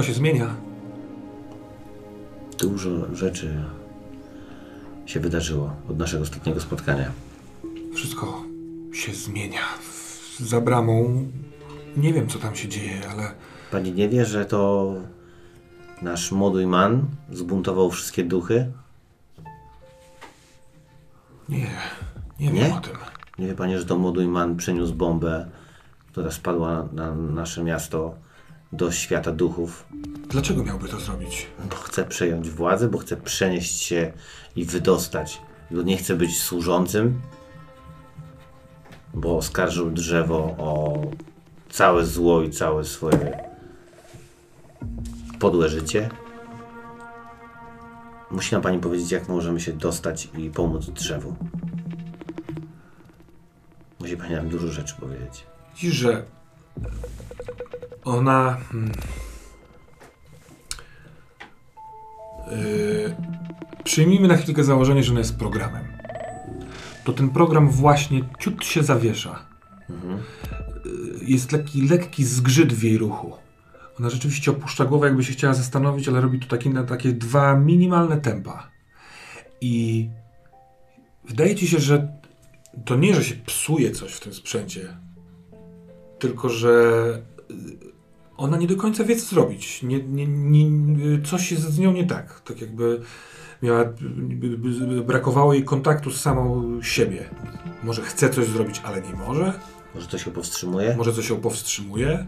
Wszystko się zmienia. Dużo rzeczy się wydarzyło od naszego ostatniego spotkania. Wszystko się zmienia. Za bramą nie wiem, co tam się dzieje, ale Pani nie wie, że to nasz młody man zbuntował wszystkie duchy? nie, nie, Nie? wiem o tym. Nie wie pani, że to młody man przeniósł bombę, która spadła na nasze miasto do świata duchów? Dlaczego miałby to zrobić? Bo chce przejąć władzę, bo chce przenieść się i wydostać. Bo nie chce być służącym, bo oskarżył drzewo o całe zło i całe swoje podłe życie. Musi nam pani powiedzieć, jak możemy się dostać i pomóc drzewu. Musi pani nam dużo rzeczy powiedzieć. Widzisz, że ona. Yy, przyjmijmy na chwilkę założenie, że ona jest programem. To ten program właśnie ciut się zawiesza. Yy, jest lekki, lekki zgrzyt w jej ruchu. Ona rzeczywiście opuszcza głowę, jakby się chciała zastanowić, ale robi to taki, na takie dwa minimalne tempa. I wydaje ci się, że to nie, że się psuje coś w tym sprzęcie, tylko że ona nie do końca wie, co zrobić. Nie, nie, nie, coś jest z nią nie tak. Tak jakby miała, brakowało jej kontaktu z samą siebie. Może chce coś zrobić, ale nie może. Może to się powstrzymuje? Może coś ją powstrzymuje.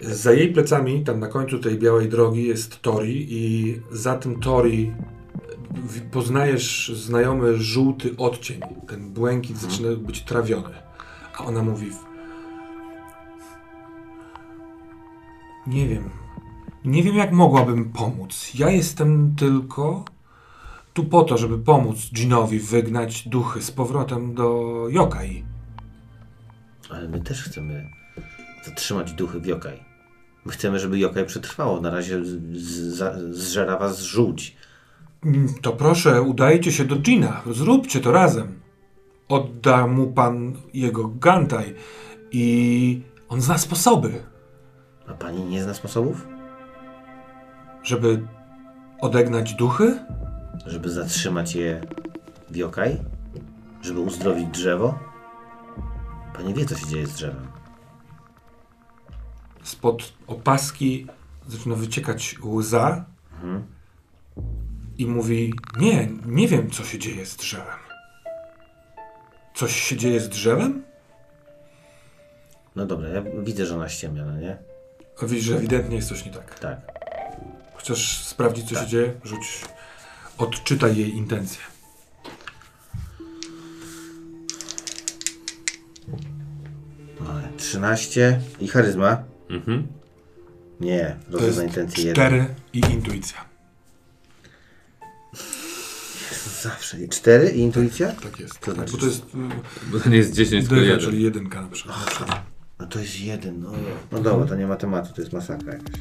Za jej plecami, tam na końcu tej białej drogi jest Tori i za tym Tori w- poznajesz znajomy żółty odcień. Ten błękit zaczyna być trawiony. A ona mówi nie wiem. Nie wiem jak mogłabym pomóc. Ja jestem tylko tu po to, żeby pomóc Ginowi wygnać duchy z powrotem do Yokai. Ale my też chcemy zatrzymać duchy w Jokaj. My chcemy, żeby Jokaj przetrwało. Na razie zżera was żółć. Mm, To proszę, udajcie się do Gina. Zróbcie to razem. Odda mu pan jego gantaj i on zna sposoby, A pani nie zna sposobów? żeby odegnać duchy. Żeby zatrzymać je w Jokaj? Żeby uzdrowić drzewo? Pani wie, co się dzieje z drzewem. Spod opaski zaczyna wyciekać łza i mówi: Nie, nie wiem, co się dzieje z drzewem. Coś się dzieje z drzewem? No dobra, ja widzę, że ona ściemnia, no nie? A widzisz, że ewidentnie jest coś nie tak. Tak. Chcesz sprawdzić, co się dzieje? Rzuć. Odczytaj jej intencje. Mamy 13 i charyzma. Mhm. Nie, To rozumiem intencję 1. cztery i intuicja. Zawsze. 4 i intuicja? Tak jest. To znaczy- Bo to jest Bo to nie jest 10, tylko dycha, 1. czyli jedynka na przykład. Przykład. No to jest 1. No, no dobra, to nie ma tematu, to jest masakra jakaś.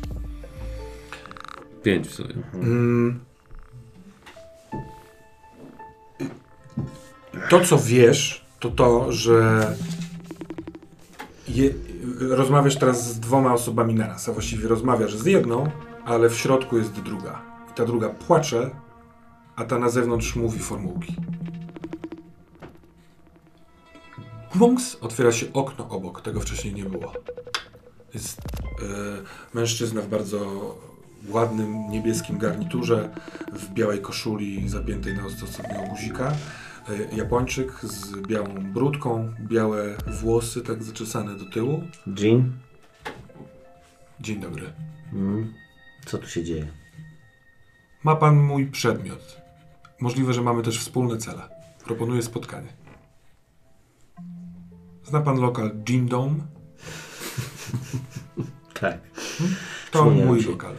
5 w sumie. Mm. To, co wiesz, to to, że je, rozmawiasz teraz z dwoma osobami naraz, a właściwie rozmawiasz z jedną, ale w środku jest druga. I ta druga płacze, a ta na zewnątrz mówi formułki. Bunks otwiera się okno obok, tego wcześniej nie było. Jest e, mężczyzna w bardzo ładnym niebieskim garniturze, w białej koszuli zapiętej na ostatniego guzika. E, Japończyk z białą brudką, białe włosy tak zaczesane do tyłu. Jean? Dzień dobry. Mm. Co tu się dzieje? Ma pan mój przedmiot. Możliwe, że mamy też wspólne cele. Proponuję spotkanie. Zna pan lokal Gin Dome? Tak. To Przypomniałem mój się. lokal.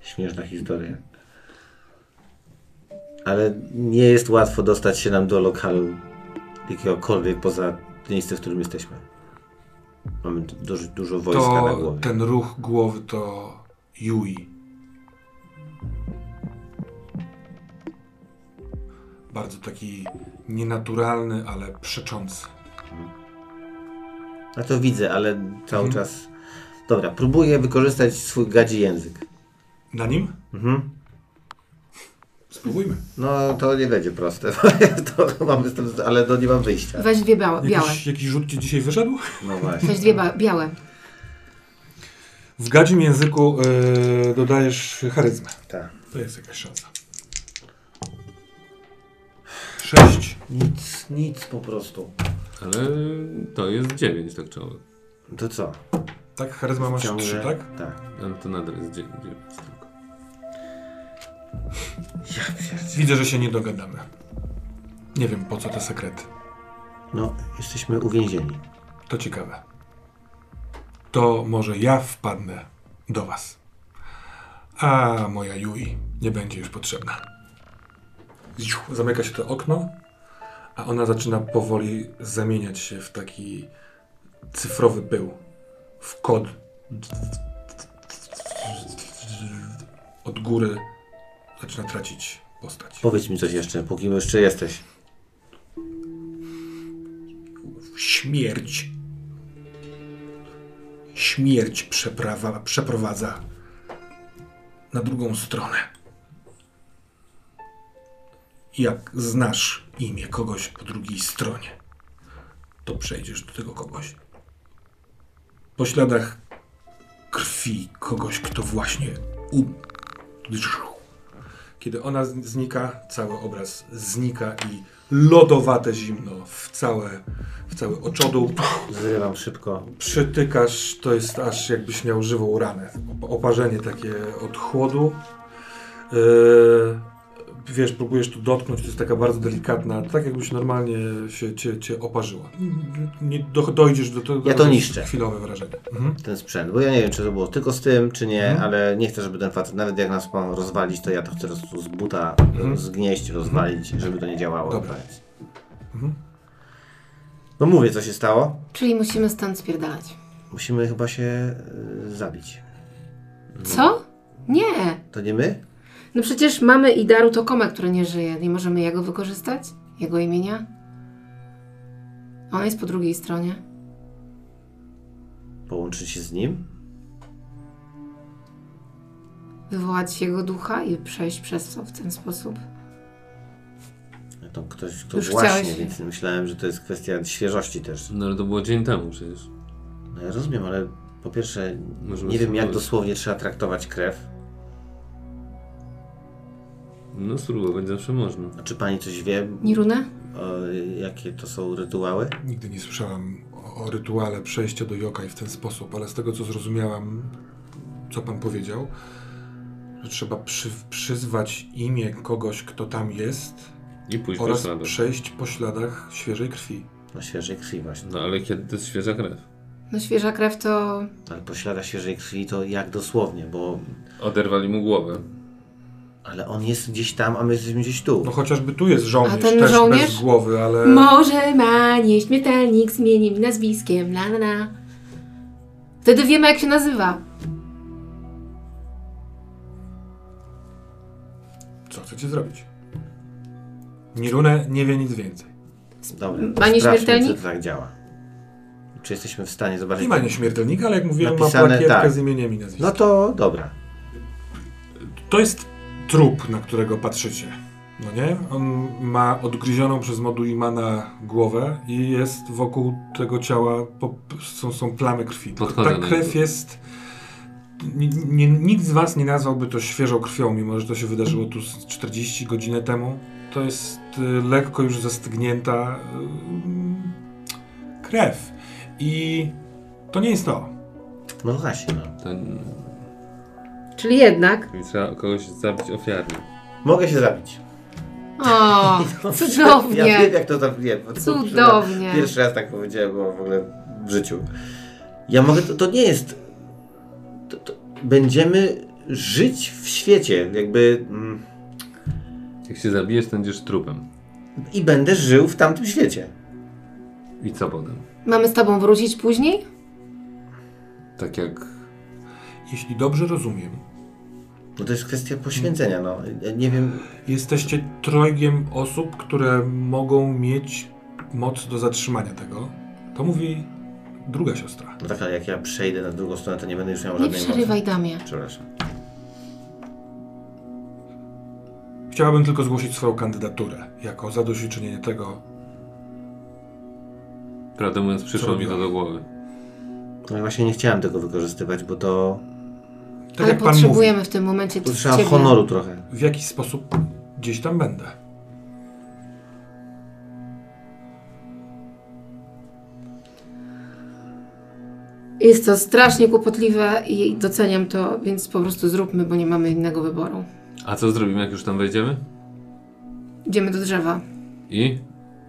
Śmieszna historia. Ale nie jest łatwo dostać się nam do lokalu jakiegokolwiek poza miejscem, w którym jesteśmy. Mamy du- dużo, dużo wojska na To głowie. ten ruch głowy to Yui. Bardzo taki nienaturalny, ale przeczący. A to widzę, ale cały Mhm. czas... Dobra, próbuję wykorzystać swój gadzi język. Na nim? Mhm. Spróbujmy. No to nie będzie proste, to mam z tym, ale no nie mam wyjścia. Weź dwie białe. białe. Jakiś, jakiś rzut ci dzisiaj wyszedł? No właśnie. Weź dwie białe. W gadzim języku yy, dodajesz charyzmę. Tak. To jest jakaś szansa. Sześć. Nic, nic po prostu. Ale to jest 9 tak czoło. To co? Tak, charyzma masz Ciągle- trzy, tak? Tak. Ale to nadal jest 9 tylko. Ja pierdzie- Widzę, że się nie dogadamy. Nie wiem, po co te sekrety. No, jesteśmy uwięzieni. To ciekawe. To może ja wpadnę do was. A moja Yui nie będzie już potrzebna. Zamyka się to okno, a ona zaczyna powoli zamieniać się w taki cyfrowy pył. W kod. Od góry zaczyna tracić postać. Powiedz mi coś jeszcze, póki jeszcze jesteś. Śmierć. Śmierć przeprawa, przeprowadza na drugą stronę. Jak znasz imię kogoś po drugiej stronie, to przejdziesz do tego kogoś. Po śladach krwi kogoś, kto właśnie um. Kiedy ona znika, cały obraz znika i lodowate zimno w całe, w cały oczodół. Zrywam szybko. Przytykasz, to jest aż jakbyś miał żywą ranę. Op- Oparzenie takie od chłodu. Yy, wiesz, próbujesz tu dotknąć, to jest taka bardzo delikatna, tak jakbyś normalnie się cię, cię oparzyła. Nie do, dojdziesz do tego. Ja to niszczę. Chwilowe wrażenie. Mhm. Ten sprzęt, bo ja nie wiem, czy to było tylko z tym, czy nie, Mhm. ale nie chcę, żeby ten facet, nawet jak nas ma rozwalić, to ja to chcę po prostu z buta Mhm. zgnieść, rozwalić, żeby to nie działało. Dobra. Więc- Mhm. No mówię, co się stało. Czyli musimy stąd spierdalać. Musimy chyba się y, zabić. Co? Nie. To nie my? No przecież mamy Idaru Tokome, który nie żyje. Nie możemy jego wykorzystać? Jego imienia? On jest po drugiej stronie. Połączyć się z nim? Wywołać jego ducha i przejść przez to w ten sposób. To ktoś, kto Już właśnie, chciałeś- więc myślałem, że to jest kwestia świeżości też. No ale to było dzień temu przecież. No ja rozumiem, ale po pierwsze, Możemy nie wiem jak dosłownie trzeba traktować krew. No spróbować zawsze można. A czy pani coś wie, Nirune? o, jakie to są rytuały? Nigdy nie słyszałam o, o rytuale przejścia do yokai w ten sposób, ale z tego co zrozumiałam, co pan powiedział, że trzeba przy, przyzwać imię kogoś, kto tam jest I pójść po oraz śladach. przejść po śladach świeżej krwi. No świeżej krwi właśnie. No ale kiedy to jest świeża krew? No świeża krew to... Ale po śladach świeżej krwi to jak dosłownie, bo... Oderwali mu głowę. Ale on jest gdzieś tam, a my jesteśmy gdzieś tu. No chociażby tu jest żołnierz, A ten też żołnierz? bez głowy, ale... Może ma nieśmiertelnik zmieni mi nazwiskiem, la la la. Wtedy wiemy jak się nazywa. Co chcecie zrobić? Nirune nie wie nic więcej. Dobra, Ma nieśmiertelnik? to tak działa. Czy jesteśmy w stanie zobaczyć... Nie ma nieśmiertelnika, ale jak mówiłem, Napisane ma plakietkę tak. z imieniem i nazwiskiem. No to dobra. To jest trup, na którego patrzycie. No nie? On ma odgryzioną przez moduimana głowę i jest wokół tego ciała po, są, są plamy krwi. Podchodzę Ta do krew jest... Nie, nie, nikt z was nie nazwałby to świeżą krwią, mimo że to się wydarzyło tu z 40 godzin temu. To jest y, lekko już zastygnięta y, krew. I to nie jest to. No właśnie, no. To, Czyli jednak. czyli trzeba kogoś zabić ofiarnie. Mogę się zabić. O, Ja cudownie. wiem, jak to tam... To Cudownie. Pierwszy raz tak powiedziałem bo w ogóle w życiu. Ja mogę... To, to nie jest... To, to będziemy żyć w świecie, jakby... Mm, Jak się zabijesz, to będziesz trupem. I będę żył w tamtym świecie. I co potem? Mamy z tobą wrócić później? Tak jak... Jeśli dobrze rozumiem, No to jest kwestia poświęcenia, no. Ja nie wiem... Jesteście trojgiem osób, które mogą mieć moc do zatrzymania tego. To mówi druga siostra. No tak, ale jak ja przejdę na drugą stronę, to nie będę już miał Nie żadnej przerywaj mocy. damie. Przepraszam. Chciałabym tylko zgłosić swoją kandydaturę jako zadośćuczynienie tego. Prawdę mówiąc, przyszło Co mi to do głowy. No i właśnie nie chciałem tego wykorzystywać, bo to Tak Ale jak pan mówi, potrzebujemy w tym momencie tu t- trzeba ciebie. honoru trochę. w jakiś sposób gdzieś tam będę. Jest to strasznie kłopotliwe i doceniam to, więc po prostu zróbmy, bo nie mamy innego wyboru. A co zrobimy, jak już tam wejdziemy? Idziemy do drzewa. I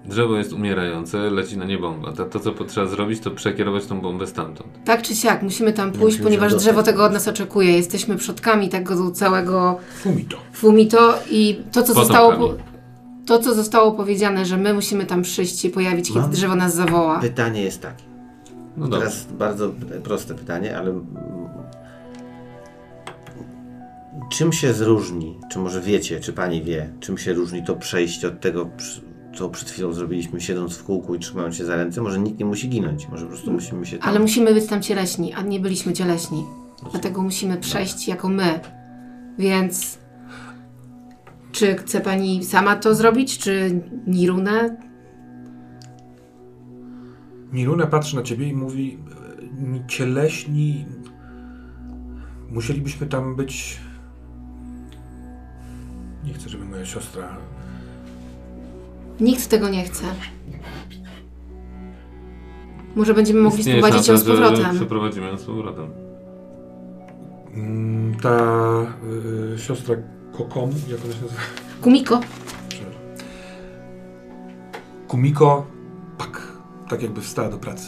drzewo jest umierające, leci na nie bomba. To, to co trzeba zrobić, to przekierować tą bombę stamtąd. Tak czy siak, musimy tam pójść, musimy ponieważ drzewo dostać. tego od nas oczekuje. Jesteśmy przodkami tego całego Fumito. Fumito i to, co Potomkami. zostało... Po... To, co zostało powiedziane, że my musimy tam przyjść i pojawić, kiedy Mam drzewo nas zawoła. Pytanie jest takie. No. Teraz bardzo proste pytanie, ale czym się zróżni, czy może wiecie, czy pani wie, czym się różni to przejście od tego, przy- co przed chwilą zrobiliśmy, siedząc w kółku i trzymając się za ręce? Może nikt nie musi ginąć, może po prostu musimy się tam... Ale musimy być tam cieleśni, a nie byliśmy cieleśni. Dlatego musimy przejść jako my. Więc czy chce pani sama to zrobić, czy Nirunę? Miruna patrzy na ciebie i mówi: e, Cieleśni. Musielibyśmy tam być. Nie chcę, żeby moja siostra. Nikt tego nie chce. Może będziemy mogli Istnieje sprowadzić ją z że powrotem. Przeprowadzimy ją z powrotem. Mm, Ta y, siostra Kokomu, jak ona się nazywa? Kumiko? Kumiko, pak, tak jakby wstała do pracy.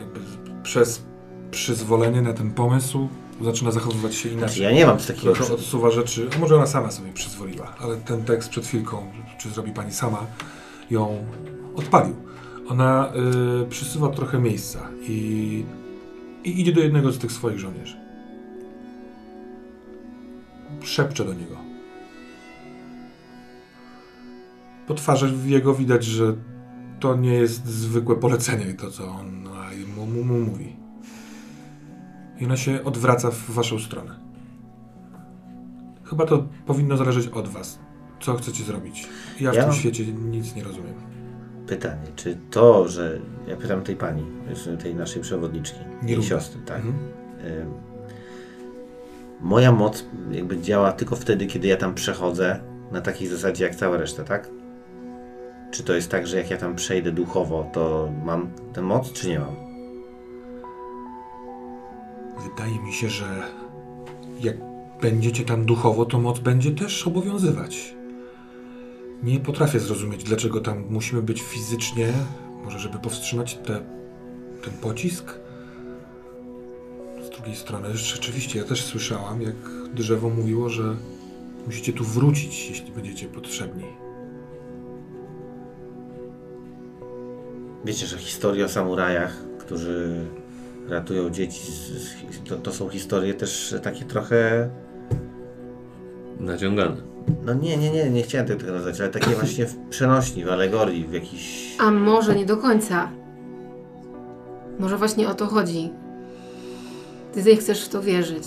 Jakby z- przez przyzwolenie na ten pomysł zaczyna zachowywać się Znaczy, inaczej. ja nie mam takiego... Trochę odsuwa rzeczy, a może ona sama sobie przyzwoliła, ale ten tekst przed chwilką, czy zrobi pani sama, ją odpalił. Ona y, przysyła trochę miejsca i, i idzie do jednego z tych swoich żołnierzy. Szepcze do niego. Po twarzy jego widać, że to nie jest zwykłe polecenie, to co on mu, mu, mu mówi. I ona się odwraca w waszą stronę. Chyba to powinno zależeć od was. Co chcecie zrobić? Ja w Ja tym mam- świecie nic nie rozumiem. Pytanie, czy to, że... Ja pytam tej pani, tej naszej przewodniczki, jej Niruna. siostry, tak? Mhm. Moja moc jakby działa tylko wtedy, kiedy ja tam przechodzę na takiej zasadzie jak cała reszta, tak? Czy to jest tak, że jak ja tam przejdę duchowo, to mam tę moc, czy nie mam? Wydaje mi się, że jak będziecie tam duchowo, to moc będzie też obowiązywać. Nie potrafię zrozumieć, dlaczego tam musimy być fizycznie, może żeby powstrzymać te, ten pocisk. Z drugiej strony, rzeczywiście, ja też słyszałam, jak drzewo mówiło, że musicie tu wrócić, jeśli będziecie potrzebni. Wiecie, że historie o samurajach, którzy ratują dzieci, z, z, to, to są historie też takie trochę Naciągane. No nie, nie, nie, nie chciałem tego nazwać, ale takie właśnie w przenośni, w alegorii, w jakiś... A może nie do końca. Może właśnie o to chodzi. Ty nie chcesz w to wierzyć.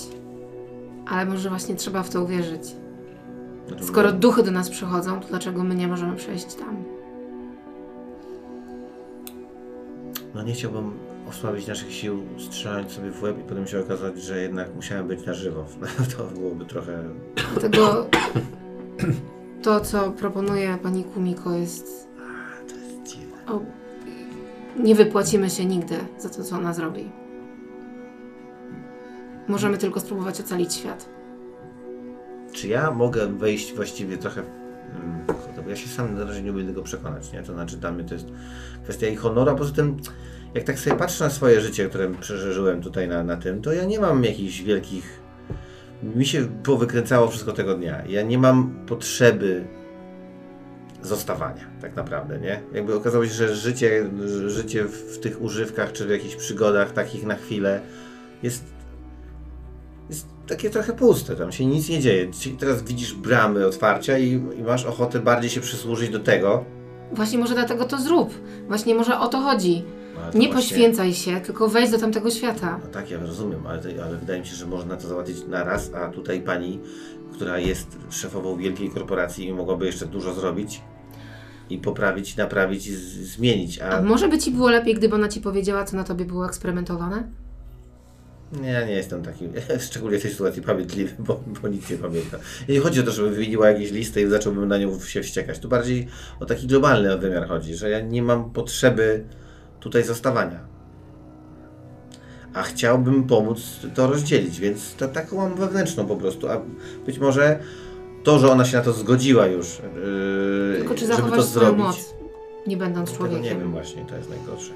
Ale może właśnie trzeba w to uwierzyć. Skoro duchy do nas przychodzą, to dlaczego my nie możemy przejść tam? No nie chciałbym osłabić naszych sił, strzelając sobie w łeb i potem się okazać, że jednak musiałem być na żywo. To byłoby trochę... Dlatego to, co proponuje pani Kumiko, jest. To jest dziwne. O, nie wypłacimy się nigdy za to, co ona zrobi. Możemy tylko spróbować ocalić świat. Czy ja mogę wejść właściwie trochę... w- mm, ja się sam na razie nie umiem tego przekonać, nie? To znaczy dla mnie to jest kwestia ich honoru, a poza tym jak tak sobie patrzę na swoje życie, które przeżyłem tutaj na, na tym, to ja nie mam jakichś wielkich... Mi się powykręcało wszystko tego dnia. Ja nie mam potrzeby zostawania, tak naprawdę, nie? Jakby okazało się, że życie, życie w tych używkach, czy w jakichś przygodach takich na chwilę jest, jest takie trochę puste, tam się nic nie dzieje. Teraz widzisz bramy otwarcia i, i masz ochotę bardziej się przysłużyć do tego, Właśnie może dlatego to zrób. Właśnie może o to chodzi. To Nie właśnie- poświęcaj się, tylko wejdź do tamtego świata. No tak, ja rozumiem, ale, ale wydaje mi się, że można to załatwić na raz, a tutaj pani, która jest szefową wielkiej korporacji i mogłaby jeszcze dużo zrobić i poprawić, naprawić i zmienić, a A może by ci było lepiej, gdyby ona ci powiedziała, co na tobie było eksperymentowane? nie, ja nie jestem taki, szczególnie w tej sytuacji pamiętliwy, bo, bo nic nie pamiętam. I nie chodzi o to, żeby wymieniła jakieś listy i zacząłbym na nią się wściekać. Tu bardziej o taki globalny wymiar chodzi, że ja nie mam potrzeby tutaj zostawania. A chciałbym pomóc to rozdzielić, więc to taką mam wewnętrzną po prostu. A być może to, że ona się na to zgodziła już, yy, Tylko czy żeby to zachowasz swoją zrobić. moc, nie będąc Tego nie człowiekiem? wiem właśnie, to jest najgorsze.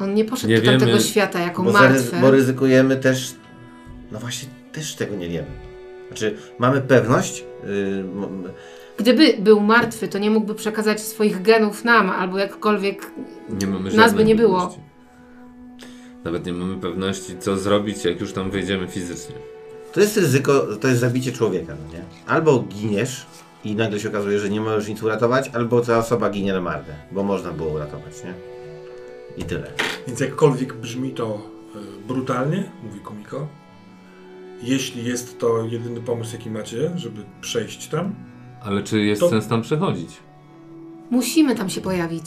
On nie poszedł Nie do tamtego wiemy, świata jako Bo, martwy. zaryzy- bo ryzykujemy też, no właśnie, też tego nie wiemy. Znaczy, mamy pewność, yy, m- Gdyby był martwy, to nie mógłby przekazać swoich genów nam, albo jakkolwiek Nie mamy Nas by nie było. pewności. Nawet nie mamy pewności, co zrobić, jak już tam wejdziemy fizycznie. to jest ryzyko, to jest zabicie człowieka, no nie? Albo giniesz i nagle się okazuje, że nie możesz nic uratować, albo ta osoba ginie na marne, bo można było uratować, nie? I tyle. Więc jakkolwiek brzmi to y, brutalnie, mówi Komiko, jeśli jest to jedyny pomysł, jaki macie, żeby przejść tam, Ale czy jest To- sens tam przechodzić? musimy tam się pojawić.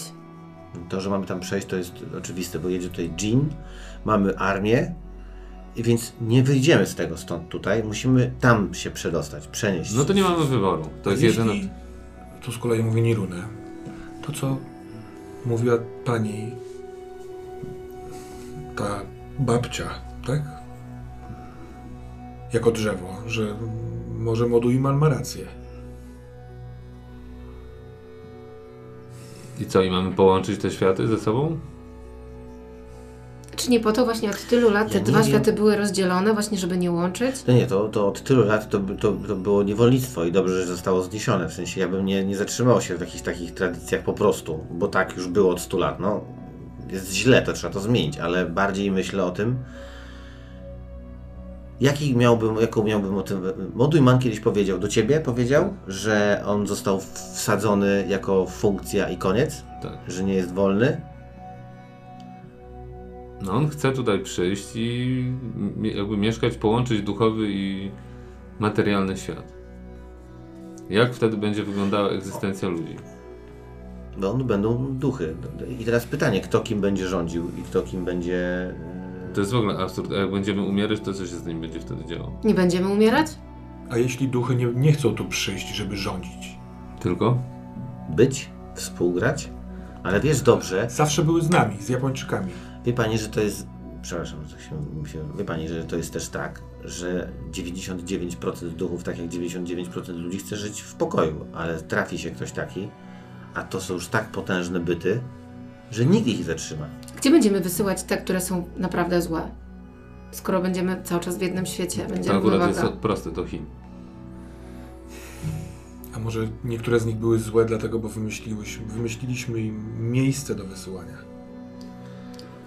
To, że mamy tam przejść, to jest oczywiste, bo jedzie tutaj Jean, mamy armię, i więc nie wyjdziemy z tego stąd tutaj, musimy tam się przedostać, przenieść. No to nie mamy wyboru. To jest jedyne. tu z kolei mówi Nirunę, to co mówiła pani ta babcia, tak? Jako drzewo, że może Moduiman ma rację. I co, i mamy połączyć te światy ze sobą? Czy nie po to właśnie od tylu lat te Ja dwa wiem. światy były rozdzielone, właśnie żeby nie łączyć? To nie, to, to od tylu lat to, to, to było niewolnictwo i dobrze, że zostało zniesione. W sensie ja bym nie, nie zatrzymał się w jakichś takich tradycjach po prostu, bo tak już było od 100 lat. No, jest źle, to trzeba to zmienić, ale bardziej myślę o tym, jaki miałbym, jaką miałbym o tym... Modujman kiedyś powiedział, do ciebie powiedział, że on został wsadzony jako funkcja i koniec, Tak. że nie jest wolny. No on chce tutaj przyjść i jakby mieszkać, połączyć duchowy i materialny świat. Jak wtedy będzie wyglądała egzystencja ludzi? On będą duchy. I teraz pytanie, kto kim będzie rządził i kto kim będzie... To jest w ogóle absurd. A jak będziemy umierać, to co się z nim będzie wtedy działo? Nie będziemy umierać? A jeśli duchy nie, nie chcą tu przyjść, żeby rządzić? Tylko? być, współgrać, ale wiesz dobrze, Zawsze były z nami, z Japończykami. wie pani, że to jest, przepraszam, że się, mi się, wie pani, że to jest też tak, że 99% duchów, tak jak 99% ludzi chce żyć w pokoju, ale trafi się ktoś taki, a to są już tak potężne byty, że nikt ich nie zatrzyma. Gdzie będziemy wysyłać te, które są naprawdę złe? Skoro będziemy cały czas w jednym świecie, To będzie akurat jest proste, to Chin. A może niektóre z nich były złe, dlatego, bo wymyśliliśmy im miejsce do wysyłania.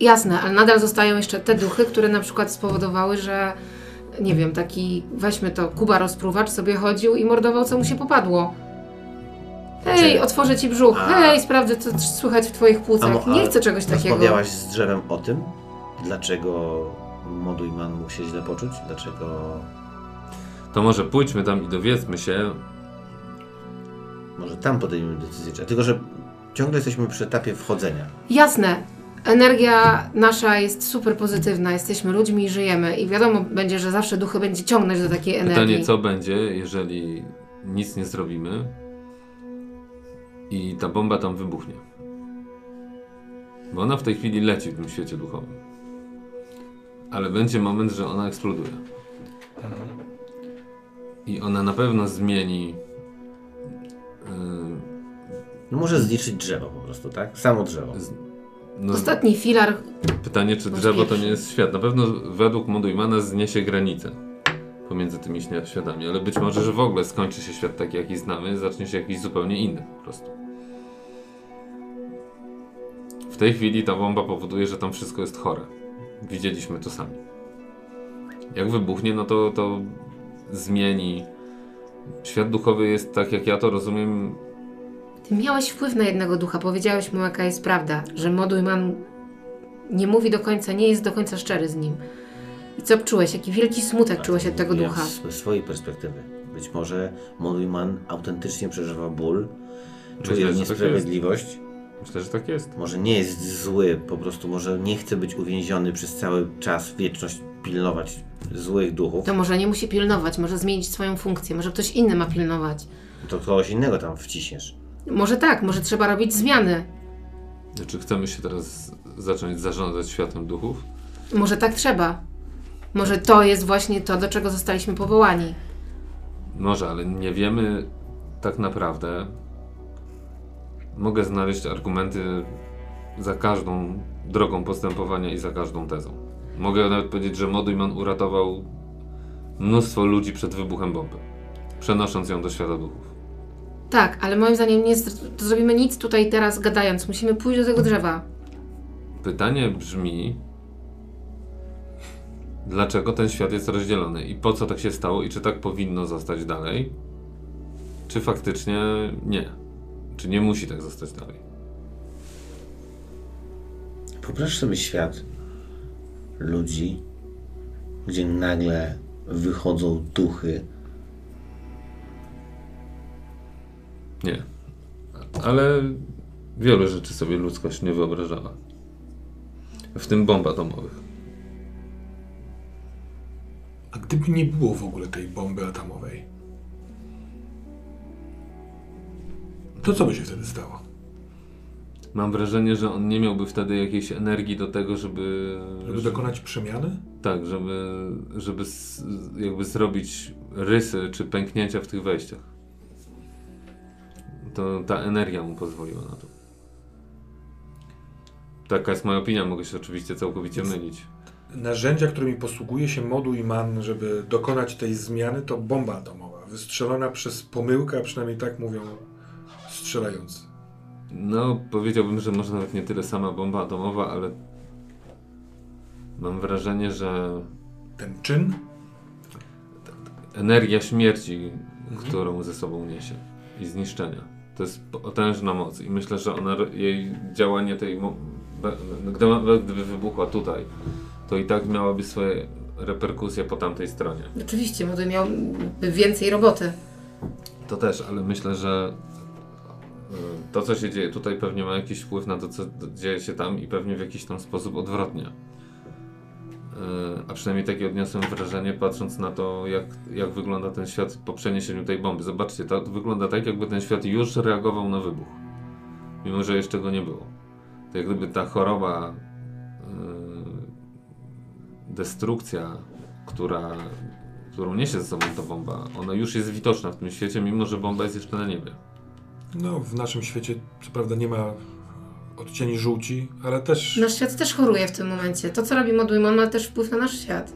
Jasne, ale nadal zostają jeszcze te duchy, które na przykład spowodowały, że nie wiem, taki, weźmy to, Kuba rozpruwacz sobie chodził i mordował, co mu się popadło. Hej, Znaczy- otworzę ci brzuch. A- Hej, sprawdzę, co słychać w twoich A płucach. mo- Nie chcę czegoś takiego. Rozmawiałaś z drzewem o tym, dlaczego Modujman mógł się źle poczuć, dlaczego To może pójdźmy tam i dowiedzmy się, może tam podejmiemy decyzję, tylko że ciągle jesteśmy przy etapie wchodzenia. Jasne. Energia nasza jest super pozytywna, jesteśmy ludźmi i żyjemy. I wiadomo będzie, że zawsze duchy będzie ciągnąć do takiej energii. Pytanie, co będzie, jeżeli nic nie zrobimy i ta bomba tam wybuchnie. Bo ona w tej chwili leci w tym świecie duchowym. Ale będzie moment, że ona eksploduje. I ona na pewno zmieni. Yy, No może zniszczyć drzewo po prostu, tak? Samo drzewo. z- no, Ostatni filar pytanie, czy drzewo to nie jest świat. Na pewno według Modujmana zniesie granicę pomiędzy tymi śnia- światami, ale być może, że w ogóle skończy się świat taki, jaki znamy, zacznie się jakiś zupełnie inny po prostu. Tej chwili ta bomba powoduje, że tam wszystko jest chore. Widzieliśmy to sami. Jak wybuchnie, no to, to zmieni. Świat duchowy jest, tak jak ja to rozumiem, Miałeś wpływ na jednego ducha, powiedziałeś mu, jaka jest prawda, że Modujman nie mówi do końca, nie jest do końca szczery z nim. I co czułeś? Jaki wielki smutek czułeś od tego Ja ducha? Z swojej perspektywy. Być może Modujman autentycznie przeżywa ból, czuje niesprawiedliwość. Myślę, że tak jest. Może nie jest zły, po prostu może nie chce być uwięziony przez cały czas, wieczność, pilnować złych duchów. To może nie musi pilnować, może zmienić swoją funkcję, może ktoś inny ma pilnować. To kogoś innego tam wciśniesz. Może tak, może trzeba robić zmiany. Czy chcemy się teraz zacząć zarządzać światem duchów? Może tak trzeba. Może to jest właśnie to, do czego zostaliśmy powołani. Może, ale nie wiemy tak naprawdę. Mogę znaleźć argumenty za każdą drogą postępowania i za każdą tezą. Mogę nawet powiedzieć, że Modujman uratował mnóstwo ludzi przed wybuchem bomby, przenosząc ją do świata duchów. Tak, ale moim zdaniem nie zrobimy nic tutaj teraz gadając. Musimy pójść do tego drzewa. Pytanie brzmi, dlaczego ten świat jest rozdzielony i po co tak się stało i czy tak powinno zostać dalej, czy faktycznie nie, czy nie musi tak zostać dalej. Wyobraź sobie świat ludzi, gdzie nagle wychodzą duchy. Nie. Ale wielu rzeczy sobie ludzkość nie wyobrażała. W tym bomb atomowych. A gdyby nie było w ogóle tej bomby atomowej, to co by się wtedy stało? Mam wrażenie, że on nie miałby wtedy jakiejś energii do tego, żeby. Żeby dokonać przemiany? Tak, żeby, żeby jakby zrobić rysy czy pęknięcia w tych wejściach. To ta energia mu pozwoliła na to. Taka jest moja opinia, mogę się oczywiście całkowicie mylić. Narzędzia, którymi posługuje się moduł i man, żeby dokonać tej zmiany, to bomba atomowa. Wystrzelona przez pomyłkę, a przynajmniej tak mówią strzelający. No, powiedziałbym, że może nawet nie tyle sama bomba atomowa, ale mam wrażenie, że Ten czyn? energia śmierci, którą ze sobą niesie i zniszczenia. To jest potężna moc i myślę, że ona, jej działanie tej, mo- be- gdyby, gdyby wybuchła tutaj, to i tak miałaby swoje reperkusje po tamtej stronie. Oczywiście, Moduj miałby więcej roboty. To też, ale myślę, że to, co się dzieje tutaj, pewnie ma jakiś wpływ na to, co dzieje się tam i pewnie w jakiś tam sposób odwrotnie. Y, A przynajmniej takie odniosłem wrażenie, patrząc na to, jak, jak wygląda ten świat po przeniesieniu tej bomby. Zobaczcie, to wygląda tak, jakby ten świat już reagował na wybuch, mimo że jeszcze go nie było. To jak gdyby ta choroba, y, destrukcja, która którą niesie ze sobą ta bomba, ona już jest widoczna w tym świecie, mimo że bomba jest jeszcze na niebie. No, w naszym świecie co prawda nie ma odcieni żółci, ale też Nasz świat też choruje w tym momencie. To, co robi Moduj, ma też wpływ na nasz świat.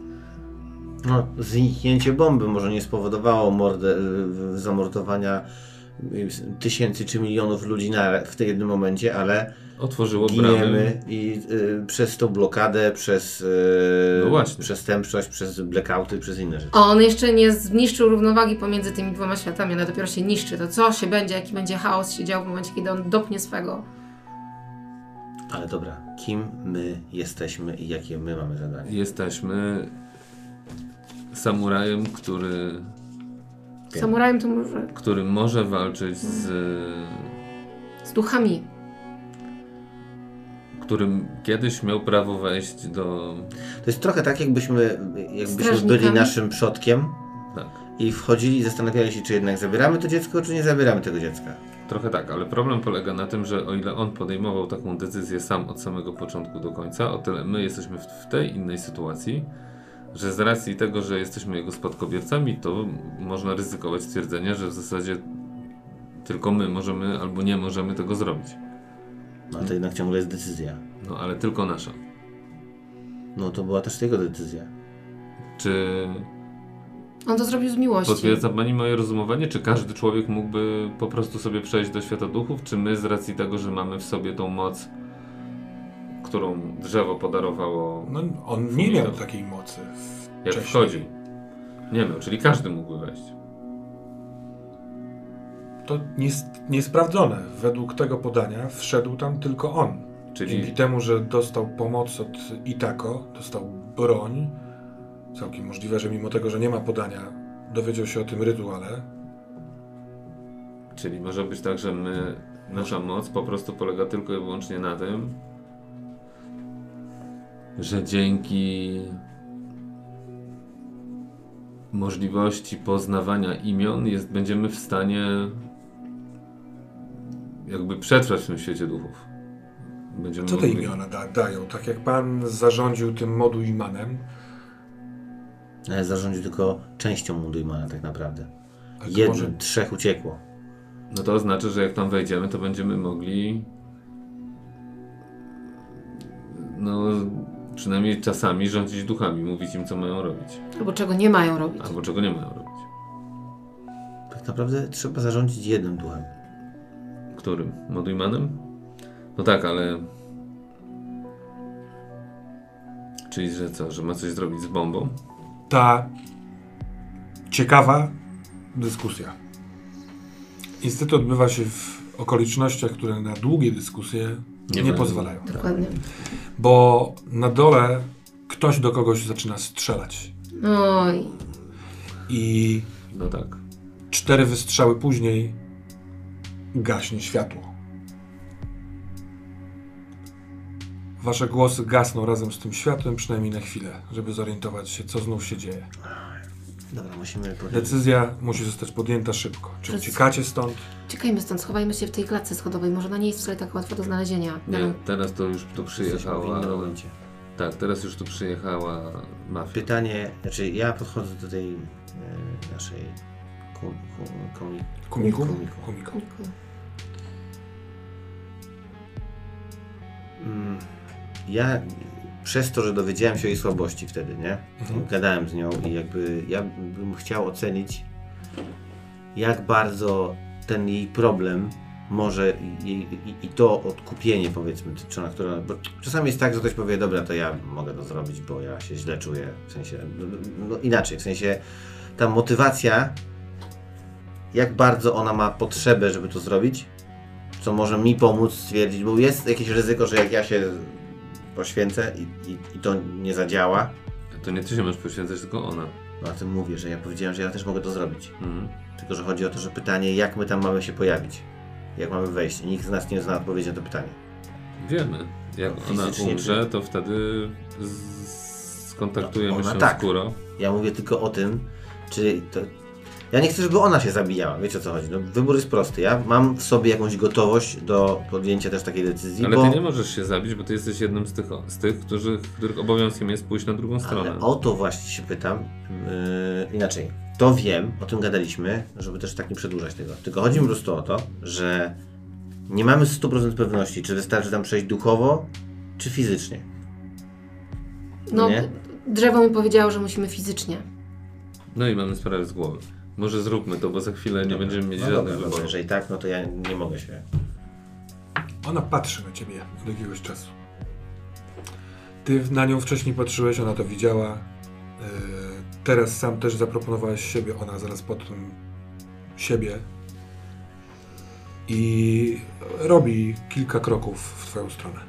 No, zniknięcie bomby może nie spowodowało mordę, y, zamordowania tysięcy czy milionów ludzi na, w tym jednym momencie, ale Otworzyło giniemy i y, przez tą blokadę, przez y, No właśnie. przestępczość, przez blackouty, przez inne rzeczy. A on jeszcze nie zniszczył równowagi pomiędzy tymi dwoma światami, ona dopiero się niszczy. To co się będzie, jaki będzie chaos się dział w momencie, kiedy on dopnie swego. Ale dobra, kim my jesteśmy i jakie my mamy zadanie? Jesteśmy samurajem, który, Wiem. Samurajem to może który może walczyć z. z duchami. którym kiedyś miał prawo wejść do. To jest trochę tak, jakbyśmy, jakbyśmy byli naszym przodkiem Tak. i wchodzili i zastanawiali się, czy jednak zabieramy to dziecko, czy nie zabieramy tego dziecka. Trochę tak, ale problem polega na tym, że o ile on podejmował taką decyzję sam od samego początku do końca, o tyle my jesteśmy w tej innej sytuacji, że z racji tego, że jesteśmy jego spadkobiercami, to można ryzykować stwierdzenie, że w zasadzie tylko my możemy albo nie możemy tego zrobić. No ale to jednak ciągle jest decyzja. No ale tylko nasza. No to była też jego decyzja. Czy On to zrobił z miłości. potwierdza Pani moje rozumowanie? Czy każdy człowiek mógłby po prostu sobie przejść do świata duchów? Czy my z racji tego, że mamy w sobie tą moc, którą drzewo podarowało no, on nie miał takiej mocy. Jak wcześniej. wchodził. Nie miał, czyli każdy mógłby wejść. to niesprawdzone. Według tego podania wszedł tam tylko on. Czyli Dzięki temu, że dostał pomoc od Itako, dostał broń, całkiem możliwe, że mimo tego, że nie ma podania, dowiedział się o tym rytuale. Czyli może być tak, że my, nasza moc po prostu polega tylko i wyłącznie na tym, że dzięki możliwości poznawania imion jest, będziemy w stanie jakby przetrwać w tym świecie duchów. Będziemy Co te mogli- imiona da, dają? Tak jak pan zarządził tym modu imanem, Ale zarządził tylko częścią Mundujmana tak naprawdę. Jednym, może trzech uciekło. No to oznacza, że jak tam wejdziemy, to będziemy mogli no przynajmniej czasami rządzić duchami, mówić im co mają robić, Albo czego nie mają robić. albo czego nie mają robić. Tak naprawdę trzeba zarządzić jednym duchem. Którym? Modujmanem? No tak, ale... Czyli, że co, że ma coś zrobić z bombą? ta ciekawa dyskusja. Niestety odbywa się w okolicznościach, które na długie dyskusje Nie nie, pozwalają. Dokładnie. Bo na dole ktoś do kogoś zaczyna strzelać. Oj. I No tak. cztery wystrzały później gaśnie światło. Wasze głosy gasną razem z tym światłem, przynajmniej na chwilę, żeby zorientować się, co znów się dzieje. Dobra, musimy powiedzieć. Decyzja musi zostać podjęta szybko. Czy Przez- uciekacie stąd? Czekajmy stąd, schowajmy się w tej klatce schodowej. Może ona nie jest wcale tak łatwa do znalezienia. Nie, Wiadomo. teraz to już tu przyjechała... Tak, teraz już tu przyjechała mafia. Pytanie, znaczy ja podchodzę do tej e, naszej kum, kum, komi, Kumiku? Kumiku. Kumiku. Mm, Ja przez to, że dowiedziałem się o jej słabości wtedy, nie? Mhm. Gadałem z nią i jakby ja bym chciał ocenić, jak bardzo ten jej problem może i, i, i to odkupienie powiedzmy, czy ona, która, bo czasami jest tak, że ktoś powie, dobra, to ja mogę to zrobić, bo ja się źle czuję, w sensie, no, no inaczej, w sensie ta motywacja, jak bardzo ona ma potrzebę, żeby to zrobić, co może mi pomóc stwierdzić, bo jest jakieś ryzyko, że jak ja się poświęcę i, i, i to nie zadziała, To nie ty się masz poświęcać, tylko ona. no o tym mówię, że ja powiedziałem, że ja też mogę to zrobić. Mhm. Tylko, że chodzi o to, że pytanie, jak my tam mamy się pojawić? Jak mamy wejść? Nikt z nas nie zna odpowiedzi na to pytanie. Wiemy. Jak No, ona umrze, czy- to wtedy skontaktujemy No, się tak. z Kuro. Ja mówię tylko o tym, czy to... Ja nie chcę, żeby ona się zabijała, wiecie o co chodzi. No, wybór jest prosty. Ja mam w sobie jakąś gotowość do podjęcia też takiej decyzji, Ale bo... ty nie możesz się zabić, bo ty jesteś jednym z tych, z tych którzy, których obowiązkiem jest pójść na drugą stronę. Ale o to właśnie się pytam. Yy, inaczej. To wiem, o tym gadaliśmy, żeby też tak nie przedłużać tego. Tylko chodzi mi po prostu o to, że nie mamy 100% pewności, czy wystarczy tam przejść duchowo, czy fizycznie. No, Nie? drzewo mi powiedziało, że musimy fizycznie. No i mamy sprawę z głowy. Może zróbmy to, bo za chwilę nie będziemy mieć No żadnych dobra, no wyborów. jeżeli tak, no to ja nie mogę się. Ona patrzy na ciebie od jakiegoś czasu. Ty na nią wcześniej patrzyłeś, ona to widziała. Yy, teraz sam też zaproponowałeś siebie, ona zaraz po tym siebie. I robi kilka kroków w twoją stronę.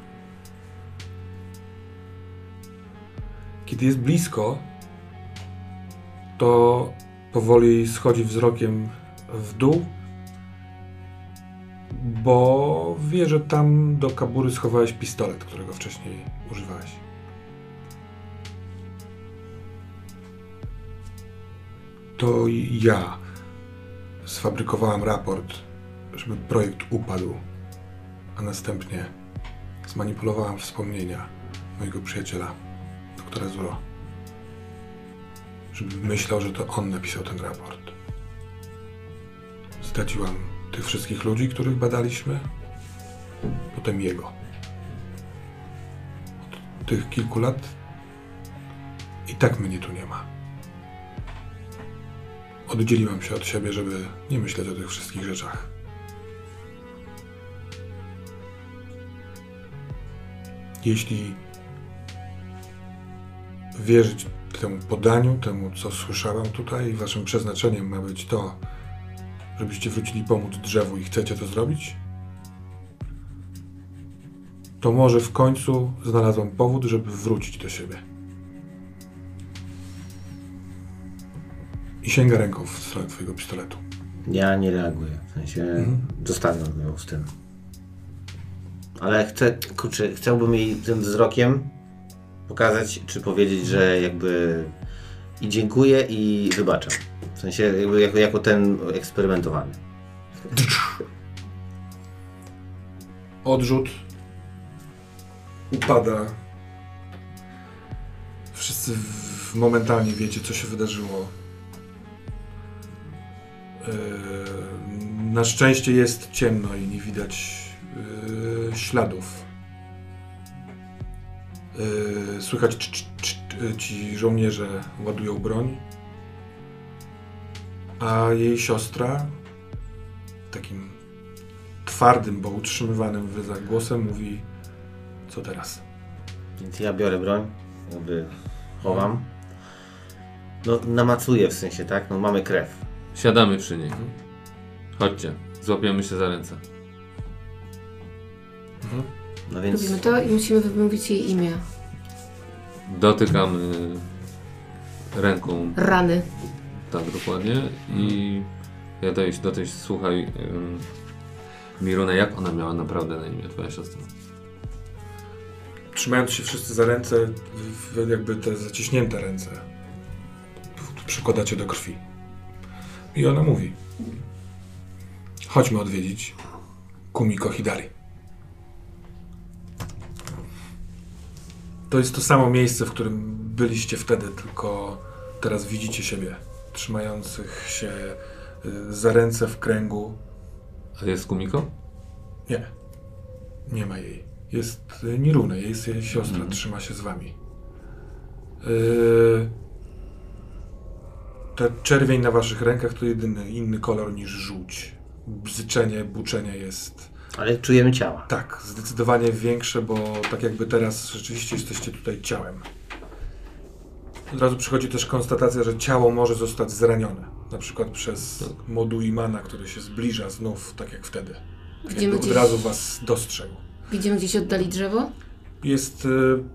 Kiedy jest blisko, to powoli schodzi wzrokiem w dół bo wie, że tam do kabury schowałeś pistolet, którego wcześniej używałeś. To ja sfabrykowałem raport, żeby projekt upadł, a następnie zmanipulowałem wspomnienia mojego przyjaciela, doktora Zuro, myślał, że to on napisał ten raport. Zdradziłam tych wszystkich ludzi, których badaliśmy, potem jego. Od tych kilku lat i tak mnie tu nie ma. Oddzieliłam się od siebie, żeby nie myśleć o tych wszystkich rzeczach. Jeśli wierzyć temu podaniu, temu co słyszałam tutaj, waszym przeznaczeniem ma być to, żebyście wrócili pomóc drzewu i chcecie to zrobić, to może w końcu znalazłam powód, żeby wrócić do siebie. I sięga ręką w stronę twojego pistoletu. Ja nie reaguję. W sensie zostanę ją z tym. Ale chcę, kurczę, chciałbym jej tym wzrokiem pokazać, czy powiedzieć, że jakby i dziękuję i wybaczam. W sensie jakby jako, jako ten eksperymentowany. Odrzut upada. Wszyscy w, momentalnie wiecie, co się wydarzyło. Yy, na szczęście jest ciemno i nie widać yy, śladów. Yy, słychać, cz, cz, cz, ci żołnierze ładują broń. A jej siostra takim twardym, bo utrzymywanym w ryzach głosem mówi co teraz? Więc ja biorę broń, jakby chowam. No namacuję w sensie, tak? No mamy krew. Siadamy przy niej. Chodźcie, złapiemy się za ręce. No więc Robimy to i musimy wymówić jej imię. Dotykamy ręką, Rany. tak dokładnie. I ja do tej, do tej słuchaj, ym, Miruna, jak ona miała naprawdę na imię, twoja siostra? Trzymając się wszyscy za ręce, w, jakby te zaciśnięte ręce, p- przykładacie do krwi. I ona mówi: Chodźmy odwiedzić Kumiko Hidari. To jest to samo miejsce, w którym byliście wtedy, tylko teraz widzicie siebie trzymających się y, za ręce w kręgu. A jest Kumiko? Nie, nie ma jej. Jest y, Nirune, jest jej siostra, trzyma się z wami. Yy, ta czerwień na waszych rękach to jedyny inny kolor niż żółć. Bzyczenie, buczenie jest Ale czujemy ciała. tak, zdecydowanie większe, bo tak jakby teraz rzeczywiście jesteście tutaj ciałem. Od razu przychodzi też konstatacja, że ciało może zostać zranione. Na przykład przez moduł Imana, który się zbliża znów, tak jak wtedy. Widzimy Jakby od gdzieś- razu was dostrzegł. Widzimy gdzieś oddali drzewo? Jest y,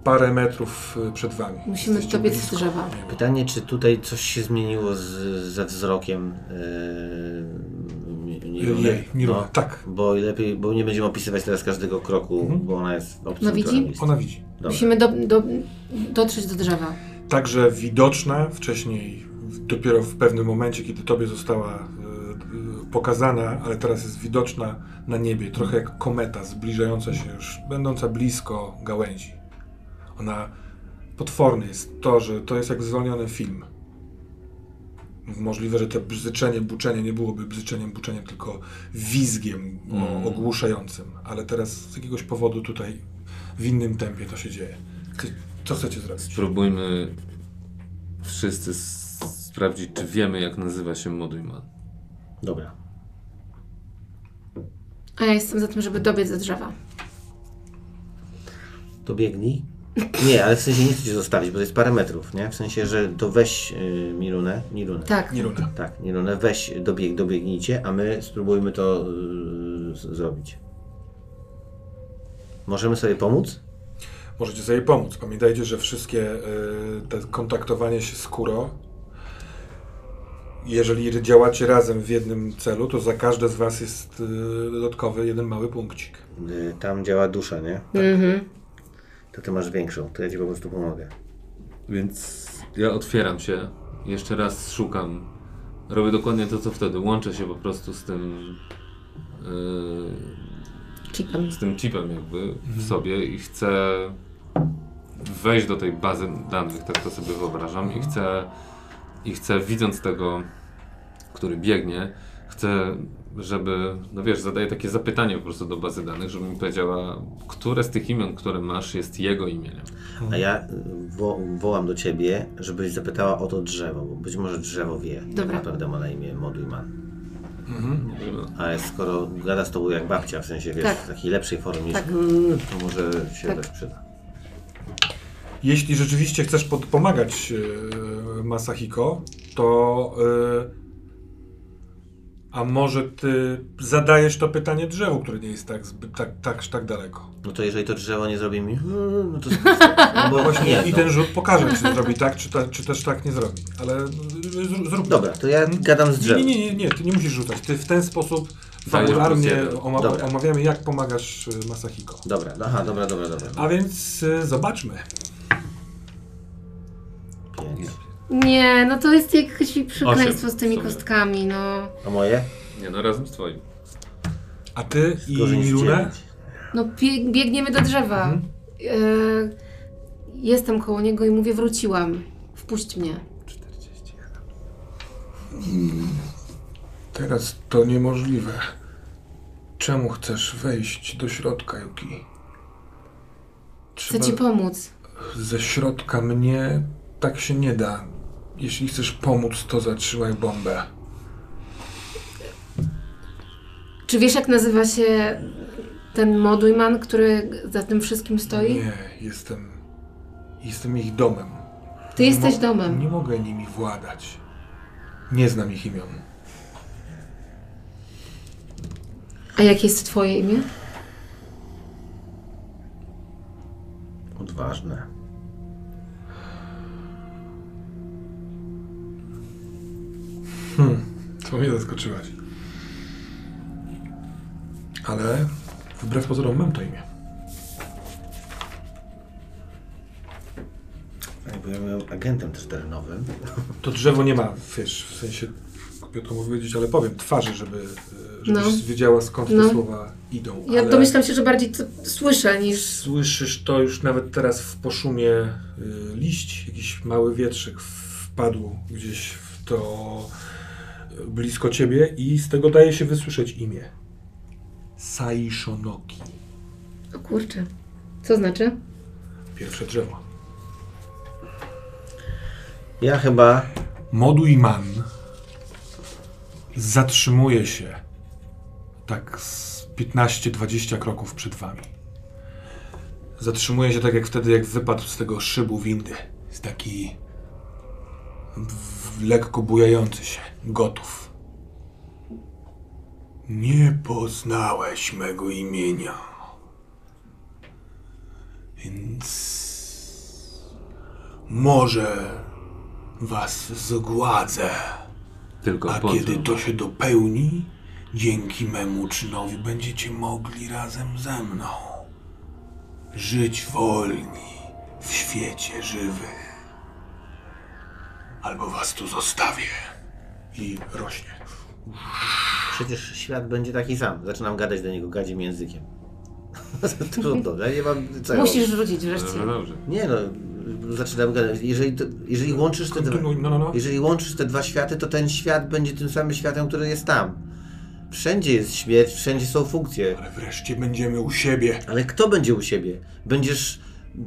parę metrów y, przed wami. Musimy Jesteście dobiec z drzewa. Pytanie, czy tutaj coś się zmieniło z, ze wzrokiem Niruny? Jej, Nirune, No, tak. bo lepiej, bo nie będziemy opisywać teraz każdego kroku, Mhm. bo ona jest obcym No widzi? Ona widzi. Dobra. Musimy do, do, dotrzeć do drzewa. Także widoczna wcześniej, dopiero w pewnym momencie, kiedy tobie została y, y, pokazana, ale teraz jest widoczna na niebie, trochę jak kometa zbliżająca się już, będąca blisko gałęzi. Ona potworny jest to, że to jest jak zwolniony film. Możliwe, że to bzyczenie, buczenie nie byłoby bzyczeniem, buczeniem, tylko wizgiem o, ogłuszającym, ale teraz z jakiegoś powodu tutaj w innym tempie to się dzieje. Co chcecie zrobić? Spróbujmy wszyscy sprawdzić, czy wiemy, jak nazywa się Modujman. Dobra. A ja jestem za tym, żeby dobiec do drzewa. To biegnij. Nie, ale w sensie nie chcę cię zostawić, bo to jest parę metrów, nie? W sensie, że to weź yy, Mirunę, Nirunę. Tak. Niruna. Tak, Nirunę, weź, dobieg, dobiegnijcie, a my spróbujmy to yy, z- zrobić. Możemy sobie pomóc? Możecie sobie pomóc. Pamiętajcie, że wszystkie y, te kontaktowanie się z Kuro, jeżeli działacie razem w jednym celu, to za każde z was jest y, dodatkowy jeden mały punkcik. Yy, tam działa dusza, nie? Mhm. To ty masz większą, to ja ci po prostu pomogę. Więc ja otwieram się, jeszcze raz szukam. Robię dokładnie to, co wtedy. Łączę się po prostu z tym. Yy, Chipem. z tym chipem jakby w sobie i chcę wejść do tej bazy danych, tak to sobie wyobrażam i chcę, i chcę widząc tego, który biegnie, chcę, żeby, no wiesz, zadaję takie zapytanie po prostu do bazy danych, żeby mi powiedziała, które z tych imion, które masz jest jego imieniem. A ja y, wo wołam do ciebie, żebyś zapytała o to drzewo, bo być może drzewo wie, Dobra. naprawdę ma na imię Modujman. Żeby- A skoro gada z tobą jak babcia, w sensie wiesz, Tak. w takiej lepszej formie Tak. "Yy", to może się Tak. też przyda. Jeśli rzeczywiście chcesz pomagać y, Masahiko, to y, A może ty zadajesz to pytanie drzewu, które nie jest tak, tak, tak, tak daleko. No to jeżeli to drzewo nie zrobi mi, no to no bo Właśnie nie, i no. ten rzut pokaże, czy zrobi tak, czy, ta, czy też tak nie zrobi. Ale z- zrób Dobra, to ja Hmm? gadam z Nie, drzewem. nie, nie, nie, ty nie musisz rzucać. Ty w ten sposób fabularnie omawiamy, jak pomagasz y, Masahiko. Dobra, aha, dobra, dobra, dobra. A więc y, zobaczmy. Nie, no to jest jakieś przekleństwo z tymi w sumie. kostkami, no. A moje? Nie, no razem z twoim. A ty i Gorzej niż Mirunę? dziewięć. No bie- biegniemy do drzewa. Mhm. E, jestem koło niego i mówię, wróciłam. Wpuść mnie. Teraz to niemożliwe. Czemu chcesz wejść do środka, Yuki? Chcę ci pomóc. Ze środka mnie tak się nie da. Jeśli chcesz pomóc, to zatrzymaj bombę. Czy wiesz, jak nazywa się ten modujman, który za tym wszystkim stoi? Nie, jestem. Jestem ich domem. Ty jesteś Mo- domem. Nie mogę nimi władać. Nie znam ich imion. A jakie jest twoje imię? Odważne. To mnie zaskoczyłaś. Ale wbrew pozorom mam to imię. Jakby ja byłem agentem też terenowym. To drzewo nie ma, wiesz, w sensie, to powiedzieć, ale powiem, twarzy, żeby, e, żebyś No. wiedziała skąd No. te słowa idą. Ja ale domyślam się, że bardziej to słyszę niż... Słyszysz to już nawet teraz w poszumie y, liść, jakiś mały wietrzyk wpadł gdzieś w to blisko ciebie i z tego daje się wysłyszeć imię. Saishonoki. O kurczę. Co znaczy? Pierwsze drzewo. Ja chyba Moduiman zatrzymuje się tak z 15-20 kroków przed wami. Zatrzymuje się tak jak wtedy, jak wypadł z tego szybu windy. Jest taki lekko bujający się, gotów. Nie poznałeś mego imienia. Więc może was zgładzę. Tylko A kiedy to się dopełni, dzięki memu czynowi będziecie mogli razem ze mną żyć wolni w świecie żywych. Albo was tu zostawię. I rośnie. Przecież świat będzie taki sam. Zaczynam gadać do niego gadzim językiem. Trudno, ja nie mam co. Musisz rzucić wreszcie. No dobrze. Nie no, zaczynam gadać. Jeżeli, to, jeżeli, łączysz te dwa, no, no, no. jeżeli łączysz te dwa światy, to ten świat będzie tym samym światem, który jest tam. Wszędzie jest śmierć, wszędzie są funkcje. Ale wreszcie będziemy u siebie. Ale kto będzie u siebie? Będziesz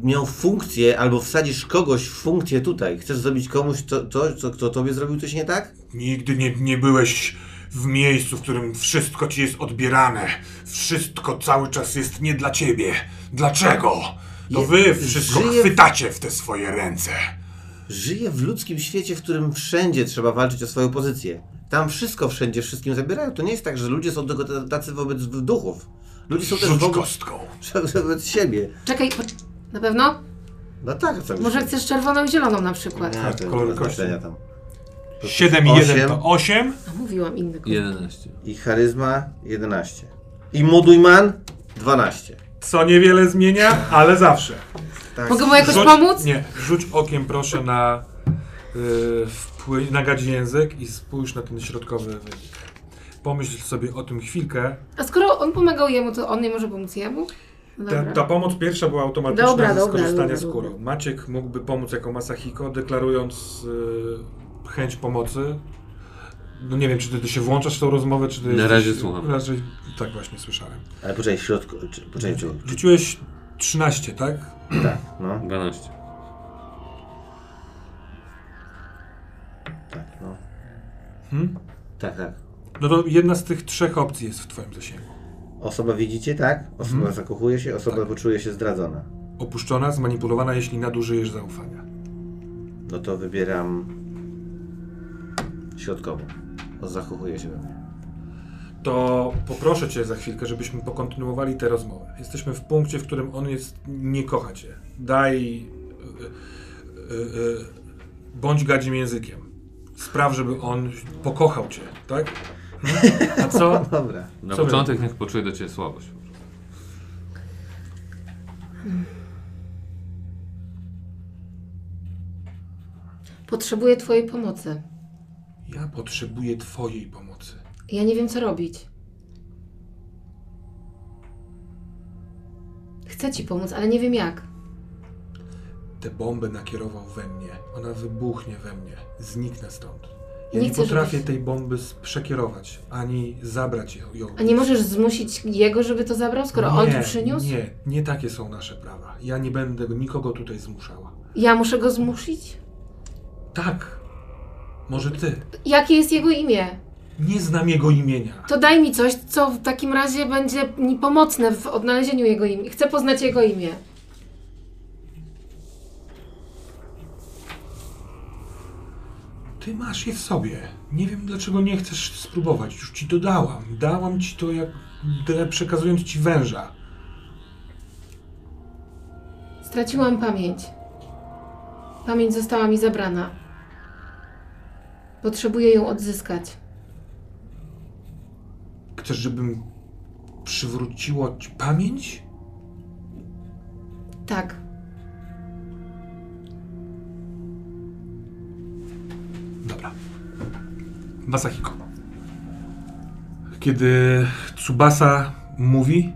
miał funkcję albo wsadzisz kogoś w funkcję tutaj. Chcesz zrobić komuś to, to co kto tobie zrobił coś nie tak? Nigdy nie, nie byłeś w miejscu, w którym wszystko ci jest odbierane. Wszystko cały czas jest nie dla ciebie. Dlaczego? To Je- wy wszystko chwytacie w te swoje ręce. Żyję w ludzkim świecie, w którym wszędzie trzeba walczyć o swoją pozycję. Tam wszystko wszędzie wszystkim zabierają. To nie jest tak, że ludzie są tylko tacy wobec duchów. Ludzie są też wobec, kostką. wobec siebie. Czekaj, po... na pewno? No tak, co Może chcesz czerwoną i zieloną na przykład? Nie, to kolor nie ma kości. znaczenia tam. 7 i Osiem. 1 to 8. A mówiłam inny kolor. 11. I charyzma 11. I modujman 12. Co niewiele zmienia, ale zawsze. Tak. Mogę mu jakoś Rzuć- pomóc? Nie, rzuć okiem proszę na, yy, wpły- na gadzi język i spójrz na ten środkowy wynik. Pomyśl sobie o tym chwilkę. A skoro on pomagał jemu, to on nie może pomóc jemu? Ta, ta pomoc pierwsza była automatyczna Dobra, ze skorzystania dobra, z skórą. dobra. Maciek mógłby pomóc jako Masahiko, deklarując yy, chęć pomocy. No nie wiem, czy ty, ty się włączasz w tą rozmowę, czy ty Na jesteś- razie słucham. Raczej tak właśnie słyszałem. Ale poczekaj, w środku. Czy, poczekaj, czy, Rzuciłeś 13, tak? tak, no. 12. Tak, no. Hmm? Tak, tak. No to jedna z tych trzech opcji jest w twoim zasięgu. Osoba widzicie, tak? Osoba Mhm. zakochuje się, osoba Tak. poczuje się zdradzona. Opuszczona, zmanipulowana, jeśli nadużyjesz zaufania. No to wybieram środkową. O, zakochuje się we mnie. to poproszę cię za chwilkę, żebyśmy pokontynuowali tę rozmowę. Jesteśmy w punkcie, w którym on jest, nie kocha cię. Daj, yy, yy, bądź gadzim językiem. Spraw, żeby on pokochał cię, tak? A co? Dobra. Na Co początek niech poczuje do ciebie słabość. Potrzebuję twojej pomocy. Ja potrzebuję twojej pomocy. Ja nie wiem, co robić. Chcę ci pomóc, ale nie wiem jak. Tę bombę nakierował we mnie. Ona wybuchnie we mnie. Zniknę stąd. Ja Nie nie, potrafię żebyś- tej bomby przekierować, ani zabrać ją-. A nie możesz zmusić jego, żeby to zabrał, skoro on tu przyniósł? Nie, nie takie są nasze prawa. Ja nie będę nikogo tutaj zmuszała. Ja muszę go zmusić? Tak. Może ty. Jakie jest jego imię? Nie znam jego imienia. To daj mi coś, co w takim razie będzie mi pomocne w odnalezieniu jego imienia. Chcę poznać jego imię. Ty masz je w sobie. Nie wiem dlaczego nie chcesz spróbować. Już ci to dałam. Dałam ci to jak przekazując ci węża. Straciłam pamięć. Pamięć została mi zabrana. Potrzebuję ją odzyskać. Chcesz, żebym przywróciło ci pamięć? Tak. Dobra. Masahiko. Kiedy Tsubasa mówi,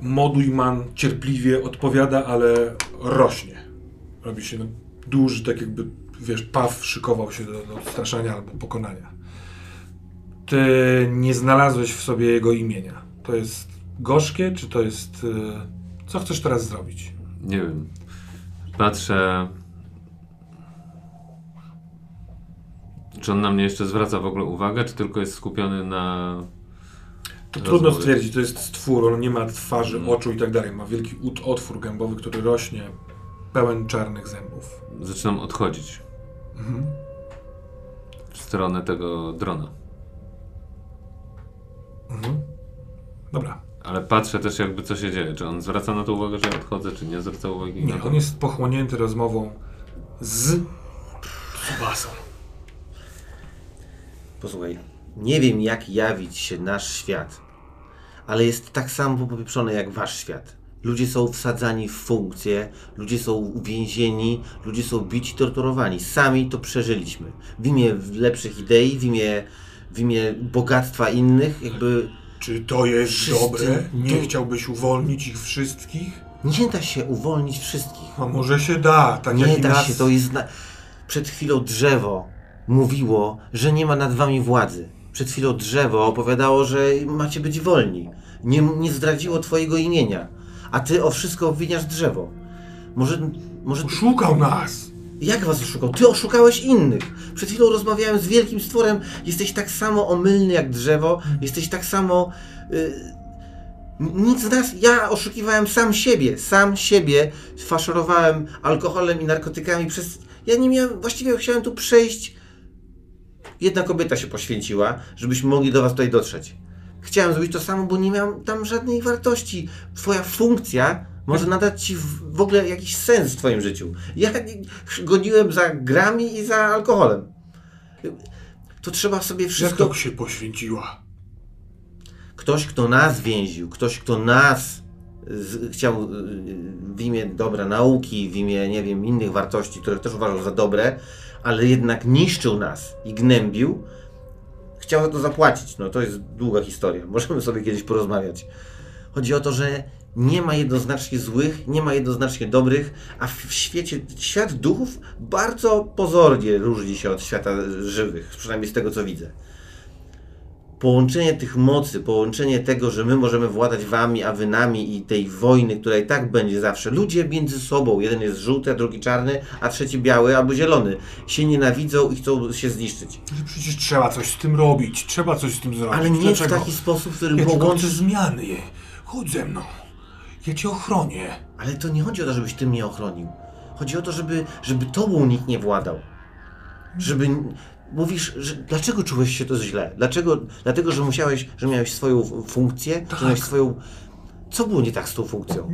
Modujman cierpliwie odpowiada, ale rośnie. Robi się no, duży, tak jakby, wiesz, paw szykował się do, do odstraszania albo pokonania. Ty nie znalazłeś w sobie jego imienia. To jest gorzkie, czy to jest... y, Co chcesz teraz zrobić? Nie wiem. Patrzę. Czy on na mnie jeszcze zwraca w ogóle uwagę, czy tylko jest skupiony na. To trudno stwierdzić, to jest stwór, on nie ma twarzy, Mhm. oczu i tak dalej. Ma wielki otwór gębowy, który rośnie, pełen czarnych zębów. Zaczynam odchodzić Mhm. w stronę tego drona. Mhm. Dobra. Ale patrzę też, jakby co się dzieje. Czy on zwraca na to uwagę, że ja odchodzę, czy nie zwraca uwagi Nie, to? on jest pochłonięty rozmową z Tsubasą. Posłuchaj, nie wiem jak jawić się nasz świat, ale jest tak samo popieprzony jak wasz świat. Ludzie są wsadzani w funkcje, ludzie są uwięzieni, ludzie są bici, torturowani. Sami to przeżyliśmy. W imię lepszych idei, w imię, w imię bogactwa innych, jakby Czy to jest Wszyscy- dobre? Nie chciałbyś uwolnić ich wszystkich? nie da się uwolnić wszystkich. A może się da, tak nie jak i da nas. się, to jest. Na... Przed chwilą drzewo mówiło, że nie ma nad wami władzy. Przed chwilą drzewo opowiadało, że macie być wolni. Nie, nie zdradziło twojego imienia. A ty o wszystko obwiniasz drzewo. Może. może. Oszukał nas! Jak was oszukał? Ty oszukałeś innych. Przed chwilą rozmawiałem z wielkim stworem. Jesteś tak samo omylny jak drzewo. Jesteś tak samo. Y... Nic z nas. Ja oszukiwałem sam siebie. Sam siebie faszerowałem alkoholem i narkotykami przez. Ja nie miałem. Właściwie chciałem tu przejść. Jedna kobieta się poświęciła, żebyśmy mogli do was tutaj dotrzeć. Chciałem zrobić to samo, bo nie miałem tam żadnej wartości. Twoja funkcja może nadać ci w, ogóle jakiś sens w twoim życiu. Ja goniłem za grami i za alkoholem. To trzeba sobie Jak wszystko... to się poświęciła? Ktoś, kto nas więził, ktoś, kto nas z, chciał y, w imię dobra nauki, w imię, nie wiem, innych wartości, które też uważał za dobre, ale jednak niszczył nas i gnębił, chciał za to zapłacić. No to jest długa historia, możemy sobie kiedyś porozmawiać. Chodzi o to, że nie ma jednoznacznie złych, nie ma jednoznacznie dobrych, a w świecie, świat duchów bardzo pozornie różni się od świata żywych, przynajmniej z tego co widzę połączenie tych mocy, połączenie tego, że my możemy władać wami, a wy nami i tej wojny, która i tak będzie zawsze. Ludzie między sobą, jeden jest żółty, a drugi czarny, a trzeci biały albo zielony, się nienawidzą i chcą się zniszczyć. Przecież trzeba coś z tym robić, trzeba coś z tym zrobić. Ale nie w Dlaczego? taki sposób, w którym Ja połączysz... zmiany. Chodź ze mną. Ja cię ochronię. Ale to nie chodzi o to, żebyś ty mnie ochronił. Chodzi o to, żeby, żeby tobą nikt nie władał. Żeby mówisz, że dlaczego czułeś się to źle? Dlaczego? Dlatego, że musiałeś, że miałeś swoją funkcję, że miałeś swoją... Co było nie tak z tą funkcją?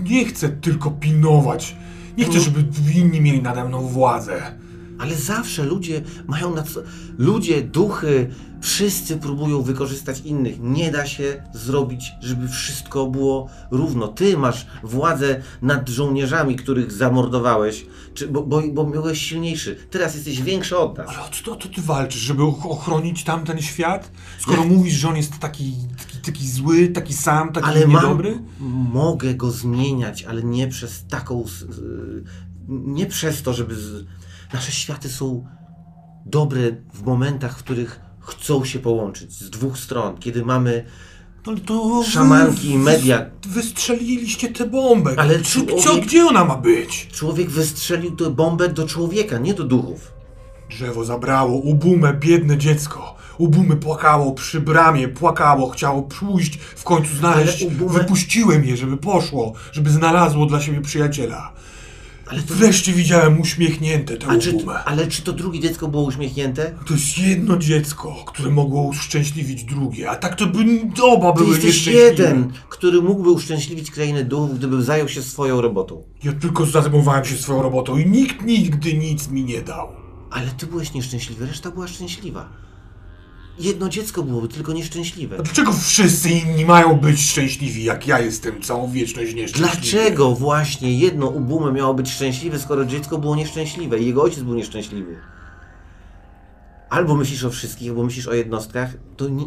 Nie chcę tylko pilnować. Nie chcę, żeby inni mieli nade mną władzę. Ale zawsze ludzie mają na co. Ludzie, duchy, wszyscy próbują wykorzystać innych. Nie da się zrobić, żeby wszystko było równo. Ty masz władzę nad żołnierzami, których zamordowałeś, czy, bo, bo, bo byłeś silniejszy. Teraz jesteś większy od nas. Ale o co to ty walczysz, żeby och- ochronić tamten świat? Skoro mówisz, że on jest taki, taki, taki zły, taki sam, taki Ale mam, niedobry? mogę go zmieniać, ale nie przez taką. Nie przez to, żeby. Z... Nasze światy są dobre w momentach, w których chcą się połączyć z dwóch stron. Kiedy mamy No, ale to Szamanki i media. Wystrzeliliście tę bombę. Ale Czy, człowiek- gdzie, ona ma być? Człowiek wystrzelił tę bombę do człowieka, nie do duchów. Drzewo zabrało Ubumę, biedne dziecko. Ubumy płakało przy bramie, płakało, chciało pójść, w końcu znaleźć. Ubumę- Wypuściłem je, żeby poszło, żeby znalazło dla siebie przyjaciela. Ale to, Wreszcie widziałem uśmiechnięte tę a czy, Ubumę. ale czy to drugie dziecko było uśmiechnięte? To jest jedno dziecko, które mogło uszczęśliwić drugie, a tak to by oba Ty były jesteś nieszczęśliwe. jeden, który mógłby uszczęśliwić krainę duchów, gdyby zajął się swoją robotą. Ja tylko zajmowałem się swoją robotą i nikt nigdy nic mi nie dał. Ale ty byłeś nieszczęśliwy, reszta była szczęśliwa. Jedno dziecko byłoby tylko nieszczęśliwe. A dlaczego wszyscy inni mają być szczęśliwi, jak ja jestem całą wieczność nieszczęśliwy? Dlaczego właśnie jedno ubumę miało być szczęśliwe, skoro dziecko było nieszczęśliwe i jego ojciec był nieszczęśliwy? Albo myślisz o wszystkich, albo myślisz o jednostkach, to, nie,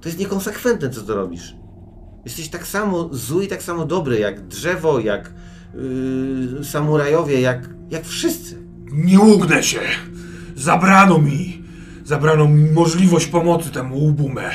to jest niekonsekwentne, co to robisz. Jesteś tak samo zły i tak samo dobry, jak drzewo, jak yy, samurajowie, jak, jak wszyscy. Nie ugnę się! Zabrano mi! Zabrano mi możliwość pomocy temu Ubumę.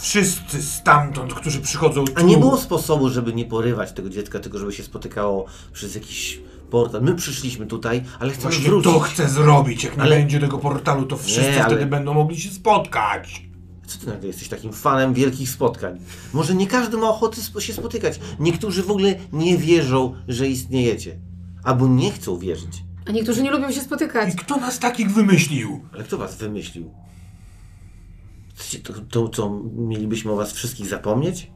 Wszyscy stamtąd, którzy przychodzą tu... A nie było sposobu, żeby nie porywać tego dziecka, tylko żeby się spotykało przez jakiś portal. My przyszliśmy tutaj, ale chcemy Właśnie wrócić. to chcę zrobić. Jak nie Ale- będzie tego portalu, to wszyscy Nie, ale- wtedy będą mogli się spotkać. Co ty nagle jesteś takim fanem wielkich spotkań? Może nie każdy ma ochoty spo- się spotykać. Niektórzy w ogóle nie wierzą, że istniejecie. Albo nie chcą wierzyć. A niektórzy nie lubią się spotykać. I kto nas takich wymyślił? Ale kto was wymyślił? Chcecie To, to co, mielibyśmy o was wszystkich zapomnieć?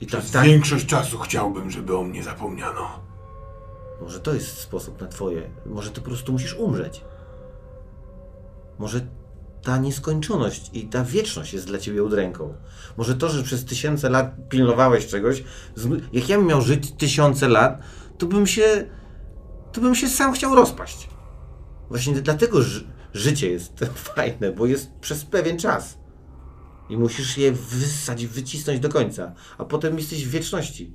I tak, Przez tak. większość czasu chciałbym, żeby o mnie zapomniano. Może to jest sposób na twoje. Może ty po prostu musisz umrzeć. Może ta nieskończoność i ta wieczność jest dla ciebie udręką. Może to, że przez tysiące lat pilnowałeś czegoś, jak ja bym miał żyć tysiące lat, to bym się, to bym się sam chciał rozpaść. Właśnie dlatego ży- życie jest fajne, bo jest przez pewien czas. I musisz je wyssać, wycisnąć do końca, a potem jesteś w wieczności.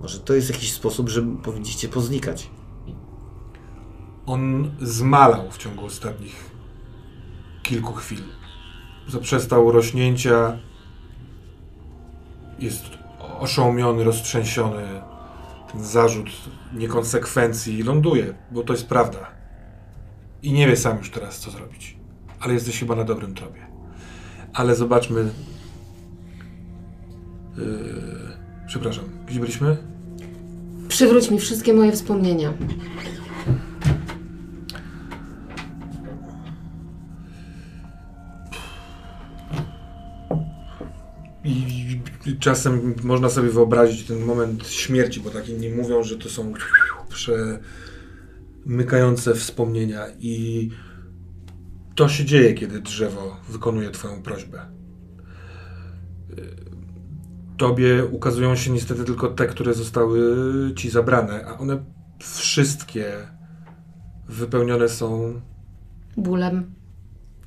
Może to jest jakiś sposób, żeby powinniście poznikać. On zmalał w ciągu ostatnich kilku chwil. Zaprzestał rośnięcia. Jest oszołomiony, roztrzęsiony. Zarzut niekonsekwencji ląduje, bo to jest prawda. I nie wie sam już teraz, co zrobić. Ale jesteś chyba na dobrym tropie. Ale zobaczmy. Yy, przepraszam, gdzie byliśmy? Przywróć mi wszystkie moje wspomnienia. Czasem można sobie wyobrazić ten moment śmierci, bo tak inni mówią, że to są przemykające wspomnienia i to się dzieje, kiedy drzewo wykonuje Twoją prośbę. Tobie ukazują się niestety tylko te, które zostały Ci zabrane, a one wszystkie wypełnione są Bólem,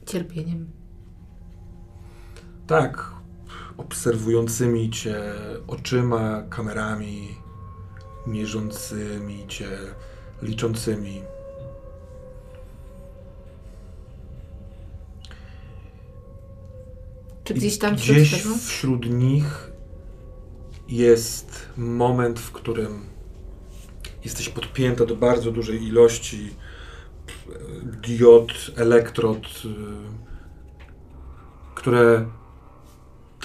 cierpieniem. Tak, obserwującymi cię oczyma, kamerami, mierzącymi cię, liczącymi. Czy gdzieś tam wśród gdzieś tego? wśród nich jest moment, w którym jesteś podpięta do bardzo dużej ilości diod, elektrod, y, które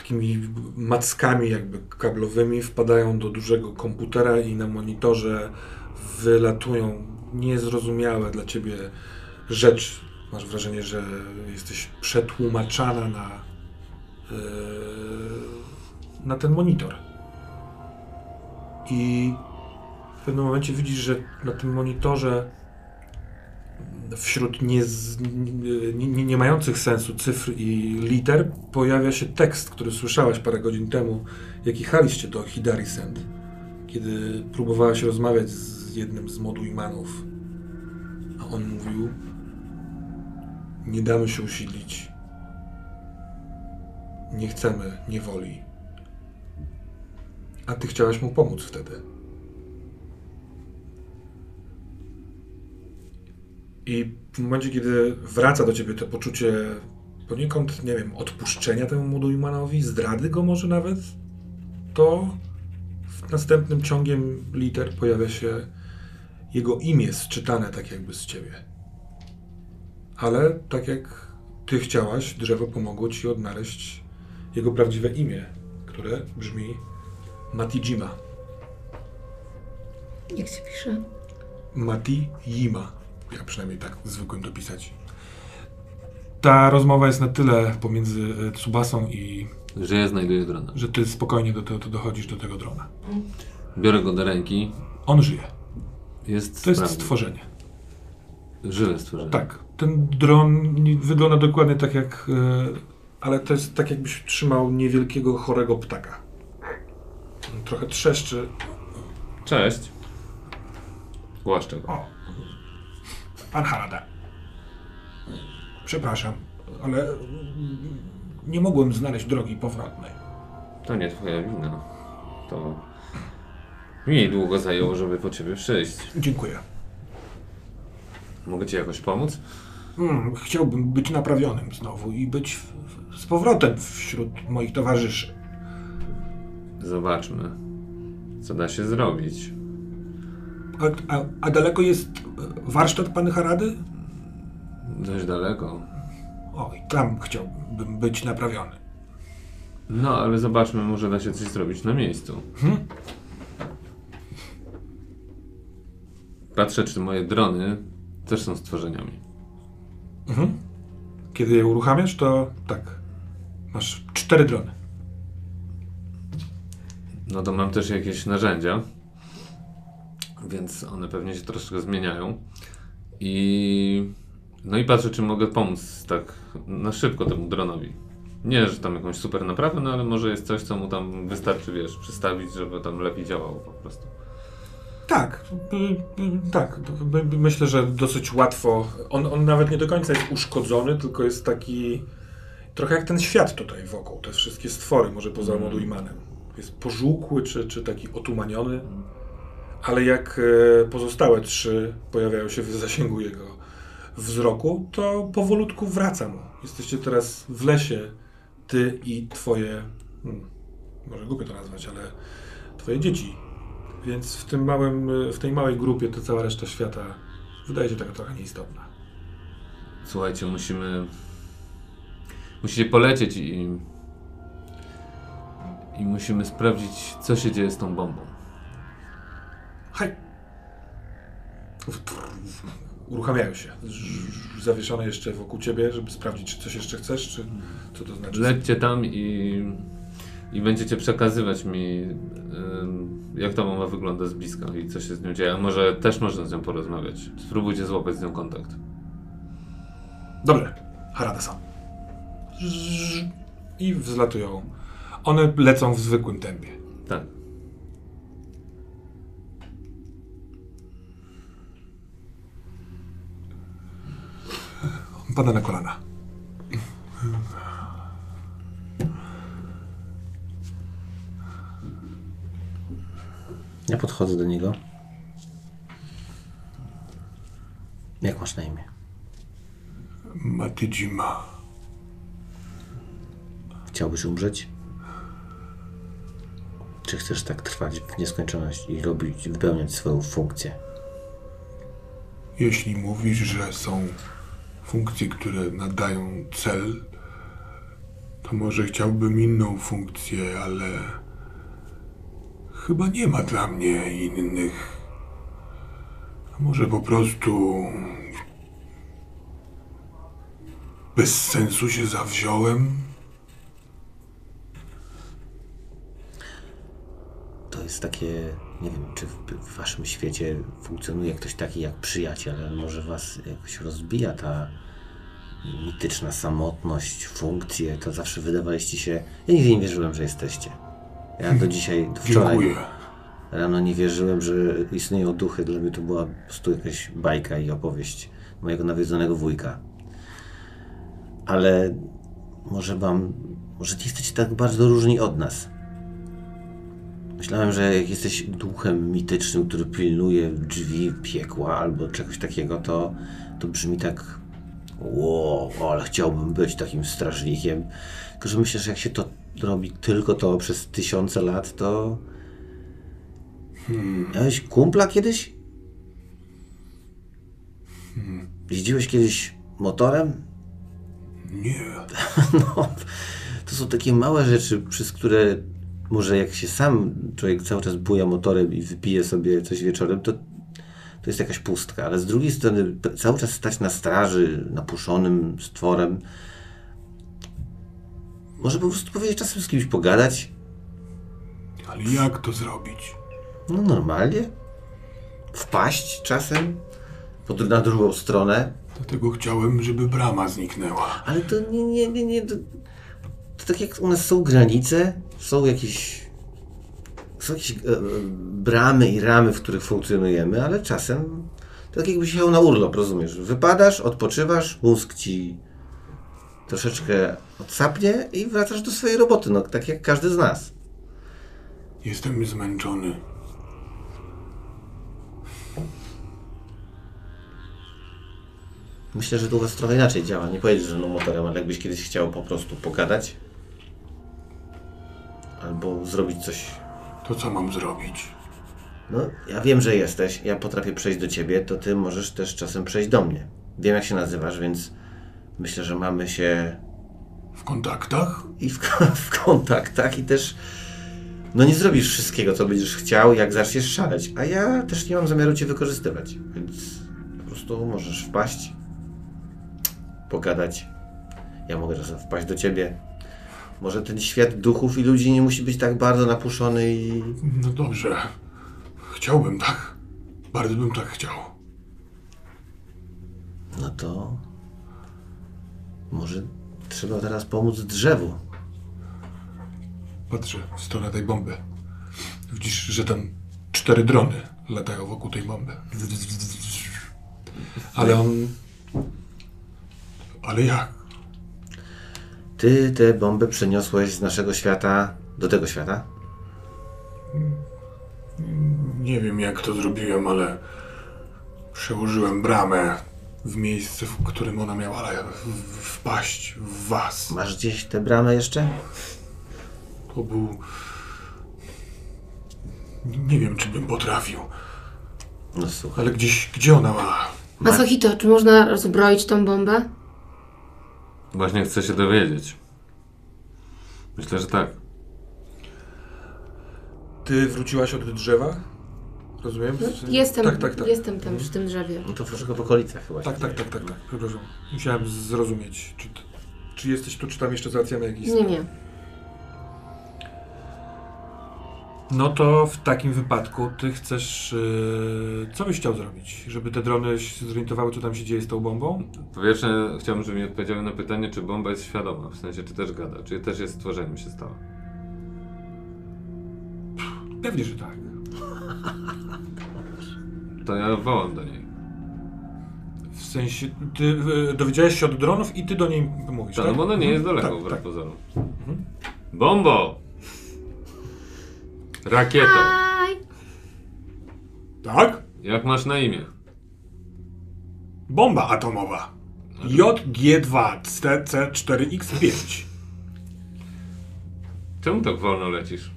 takimi mackami jakby kablowymi wpadają do dużego komputera i na monitorze wylatują niezrozumiałe dla ciebie rzeczy. Masz wrażenie, że jesteś przetłumaczana na, yy, na ten monitor. I w pewnym momencie widzisz, że na tym monitorze wśród nie, nie, nie, mających sensu cyfr i liter pojawia się tekst, który słyszałaś parę godzin temu, jak jechaliście do Hidari Send, kiedy próbowałaś rozmawiać z jednym z moduimanów. A on mówił, nie damy się usiedlić. Nie chcemy niewoli. A ty chciałaś mu pomóc wtedy. I w momencie, kiedy wraca do ciebie to poczucie poniekąd, nie wiem, odpuszczenia temu Mudujmanowi, zdrady go może nawet, to w następnym ciągiem liter pojawia się jego imię sczytane tak jakby z ciebie. Ale tak jak ty chciałaś, drzewo pomogło ci odnaleźć jego prawdziwe imię, które brzmi Matijima. Jak się pisze? Mati Jima. Ja przynajmniej tak zwykłem dopisać. Ta rozmowa jest na tyle pomiędzy e, Tsubasą i... Że ja znajduję drona. że ty spokojnie do, do, dochodzisz do tego drona. Biorę go do ręki. On żyje. Jest To jest sprawny. stworzenie. Żywe stworzenie. Tak. Ten dron wygląda dokładnie tak jak... e, Ale to jest tak jakbyś trzymał niewielkiego, chorego ptaka. Trochę trzeszczy. Cześć. Głaszczę go. O. Pan Harada. Przepraszam, ale nie mogłem znaleźć drogi powrotnej. To nie twoja wina. To mi długo zajęło, żeby po ciebie przyjść. Dziękuję. Mogę ci jakoś pomóc? Hmm, chciałbym być naprawionym znowu i być w, z powrotem wśród moich towarzyszy. Zobaczmy, co da się zrobić. A, a, a daleko jest e, warsztat pana Harady? Dość daleko. O, i tam chciałbym być naprawiony. No, ale zobaczmy, może da się coś zrobić na miejscu. Hmm? Patrzę, czy moje drony też są stworzeniami. Mhm. Kiedy je uruchamiasz, to tak. Masz cztery drony. No to mam też jakieś narzędzia, więc one pewnie się troszkę zmieniają. I no i patrzę, czy mogę pomóc tak na szybko temu dronowi. Nie, że tam jakąś super naprawę, no ale może jest coś, co mu tam wystarczy, wiesz, przystawić, żeby tam lepiej działało po prostu. Tak, tak. Myślę, że dosyć łatwo. On, on nawet nie do końca jest uszkodzony, tylko jest taki. Trochę jak ten świat tutaj wokół, te wszystkie stwory, może poza Mm. Moduimanem. Jest pożółkły, czy, czy taki otumaniony, ale jak e, pozostałe trzy pojawiają się w zasięgu jego wzroku, to powolutku wraca mu. Jesteście teraz w lesie, ty i twoje. Hmm, może głupio to nazwać, ale twoje dzieci. Więc w, tym małym, w tej małej grupie to cała reszta świata wydaje się taka trochę nieistotna. Słuchajcie, musimy. Musicie polecieć i. I musimy sprawdzić, co się dzieje z tą bombą. Haj! Uruchamiają się. Zawieszone jeszcze wokół ciebie, żeby sprawdzić, czy coś jeszcze chcesz, czy co to znaczy. Lećcie tam i, i będziecie przekazywać mi, jak ta bomba wygląda z bliska i co się z nią dzieje. A może też można z nią porozmawiać. Spróbujcie złapać z nią kontakt. Dobrze, Harada sam. I wzlatują. One lecą w zwykłym tempie. Tak. Pada na kolana. Ja podchodzę do niego. Jak masz na imię? Matijima. Chciałbyś umrzeć? Czy chcesz tak trwać w nieskończoność i robić, wypełniać swoją funkcję? Jeśli mówisz, że są funkcje, które nadają cel, to może chciałbym inną funkcję, ale chyba nie ma dla mnie innych Może po prostu. Bez sensu się zawziąłem? To jest takie, nie wiem, czy w, w waszym świecie funkcjonuje ktoś taki jak przyjaciel, ale może was jakoś rozbija ta mityczna samotność, funkcje, to zawsze wydawaliście się... Ja nigdy nie wierzyłem, że jesteście. Ja do dzisiaj, do wczoraj Dziękuję. rano nie wierzyłem, że istnieją duchy. Dla mnie to była po prostu jakaś bajka i opowieść mojego nawiedzonego wujka. Ale może wam, może nie jesteście tak bardzo różni od nas. Myślałem, że jak jesteś duchem mitycznym, który pilnuje drzwi piekła albo czegoś takiego, to, to brzmi tak. Wow, ale chciałbym być takim strażnikiem. Tylko, że myślę, że jak się to robi tylko to przez tysiące lat, to. Miałeś kumpla kiedyś? Jeździłeś kiedyś motorem? Nie. No, to są takie małe rzeczy, przez które może jak się sam człowiek cały czas buja motorem i wypije sobie coś wieczorem, to, to jest jakaś pustka. Ale z drugiej strony cały czas stać na straży, napuszonym stworem. Może po prostu powiedzieć czasem z kimś pogadać. Ale jak to zrobić? No normalnie. Wpaść czasem po, dru- na drugą stronę. Dlatego chciałem, żeby brama zniknęła. Ale to nie, nie, nie, nie. To, to tak jak u nas są granice, są jakieś. Są jakieś e, e, bramy i ramy, w których funkcjonujemy, ale czasem to tak jakbyś jechał na urlop, rozumiesz? Wypadasz, odpoczywasz, mózg ci troszeczkę odsapnie i wracasz do swojej roboty, no tak jak każdy z nas. Jestem zmęczony. Myślę, że to u was trochę inaczej działa. Nie powiedzieć, że no motorem, ale jakbyś kiedyś chciał po prostu pogadać albo zrobić coś To co mam zrobić? No, ja wiem, że jesteś. Ja potrafię przejść do ciebie, to ty możesz też czasem przejść do mnie. Wiem, jak się nazywasz, więc myślę, że mamy się W kontaktach? i w, w kontaktach, i też. No, nie zrobisz wszystkiego, co będziesz chciał, jak zaczniesz szaleć. A ja też nie mam zamiaru cię wykorzystywać, więc po prostu możesz wpaść, pogadać. Ja mogę czasem wpaść do ciebie. Może ten świat duchów i ludzi nie musi być tak bardzo napuszony i No dobrze. Chciałbym tak. Bardzo bym tak chciał. No to może trzeba teraz pomóc drzewu. Patrzę w stronę tej bomby. Widzisz, że tam cztery drony latają wokół tej bomby. Ale on... Ale jak? Ty tę bombę przeniosłeś z naszego świata do tego świata? Nie wiem jak to zrobiłem, ale przełożyłem bramę w miejsce, w którym ona miała wpaść w was. Masz gdzieś tę bramę jeszcze? To był... Nie wiem, czy bym potrafił, No słuchaj. ale gdzieś, gdzie ona ma? Masochito, czy można rozbroić tą bombę? Właśnie chcę się dowiedzieć. Myślę, że tak. Ty wróciłaś od drzewa? Rozumiem? Jestem, Tak, tak, tak. jestem tam przy tym drzewie. No to troszkę w okolicach chyba. Tak, się tak, tak, tak, tak. Przepraszam. Musiałem zrozumieć, czy, czy jesteś tu, czy tam jeszcze załatwiamy jakiś... Nie, nie. No to w takim wypadku ty chcesz... Yy, co byś chciał zrobić? Żeby te drony się zorientowały, co tam się dzieje z tą bombą? Po pierwsze, chciałbym, żeby mi odpowiedziały na pytanie, czy bomba jest świadoma, w sensie, czy też gada, czy też jest stworzeniem się stała. Pewnie, że tak. To ja wołam do niej. W sensie, ty yy, dowiedziałeś się od dronów i ty do niej mówisz, Tak, tak? no bo ona nie jest daleko, Tak, wbrew tak. pozorom. Bombo! Rakieto! Aj! Tak? Jak masz na imię? Bomba atomowa. JG2 CC4X5. Czemu tak wolno lecisz?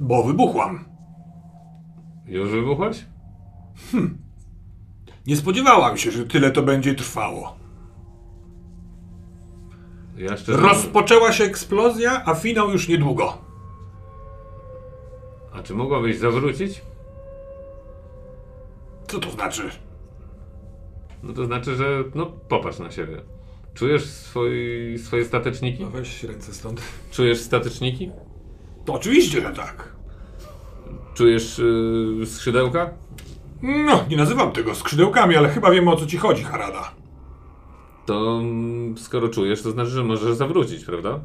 Bo wybuchłam. Już wybuchłaś? Nie spodziewałam się, że tyle to będzie trwało. Ja szczerze... Rozpoczęła się eksplozja, a finał już niedługo. Czy mogłabyś zawrócić? Co to znaczy? No to znaczy, że no popatrz na siebie. Czujesz swoi, swoje stateczniki? No weź ręce stąd. Czujesz stateczniki? To oczywiście, że tak. Czujesz yy, skrzydełka? No, nie nazywam tego skrzydełkami, ale chyba wiemy o co ci chodzi, Harada. To mm, skoro czujesz, to znaczy, że możesz zawrócić, prawda?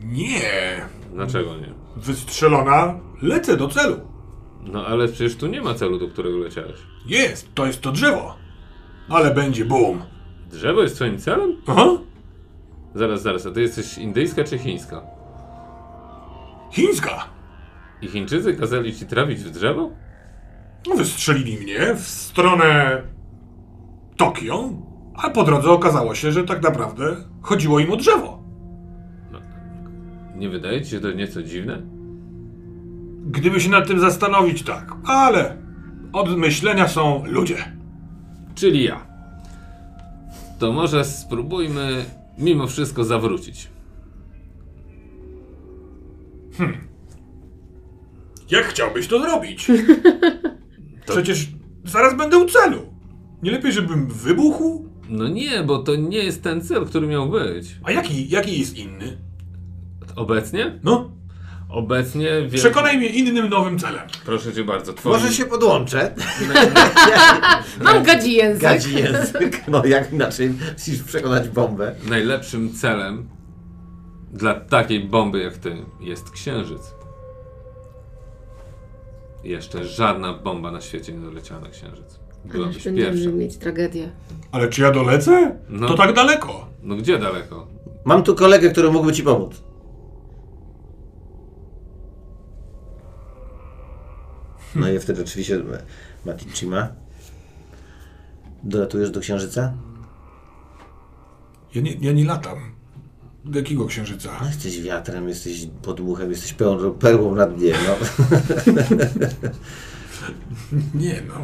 Nie. Dlaczego nie? Wystrzelona, lecę do celu. No ale przecież tu nie ma celu, do którego leciałeś. Jest, to jest to drzewo. Ale będzie boom. Drzewo jest twoim celem? Aha. Zaraz, zaraz, a ty jesteś indyjska czy chińska? Chińska. I Chińczycy kazali ci trafić w drzewo? No, Wystrzelili mnie w stronę Tokio, a po drodze okazało się, że tak naprawdę chodziło im o drzewo. Nie wydaje ci się to nieco dziwne? Gdyby się nad tym zastanowić, tak, ale od myślenia są ludzie. Czyli ja. To może spróbujmy mimo wszystko zawrócić. Jak chciałbyś to zrobić? Przecież zaraz będę u celu. Nie lepiej, żebym wybuchł? No nie, bo to nie jest ten cel, który miał być. A jaki, jaki jest inny? Obecnie? No, Obecnie wiem... przekonaj mnie innym nowym celem. Proszę cię bardzo, twoim... Może się podłączę. Mam gadzi język. Gadzi język. No jak inaczej musisz przekonać bombę. Najlepszym celem dla takiej bomby jak ty jest księżyc. Jeszcze żadna bomba na świecie nie doleciała na księżyc. Byłabyś będziemy pierwsza. mieć tragedię. Ale czy ja dolecę? No. To tak daleko. No gdzie daleko? Mam tu kolegę, który mógłby ci pomóc. No i wtedy oczywiście Matichima. Dolatujesz do księżyca? Ja nie, ja nie latam. Do jakiego księżyca? No, jesteś wiatrem, jesteś podmuchem, jesteś pełną, perłą na dnie, no. Nie no.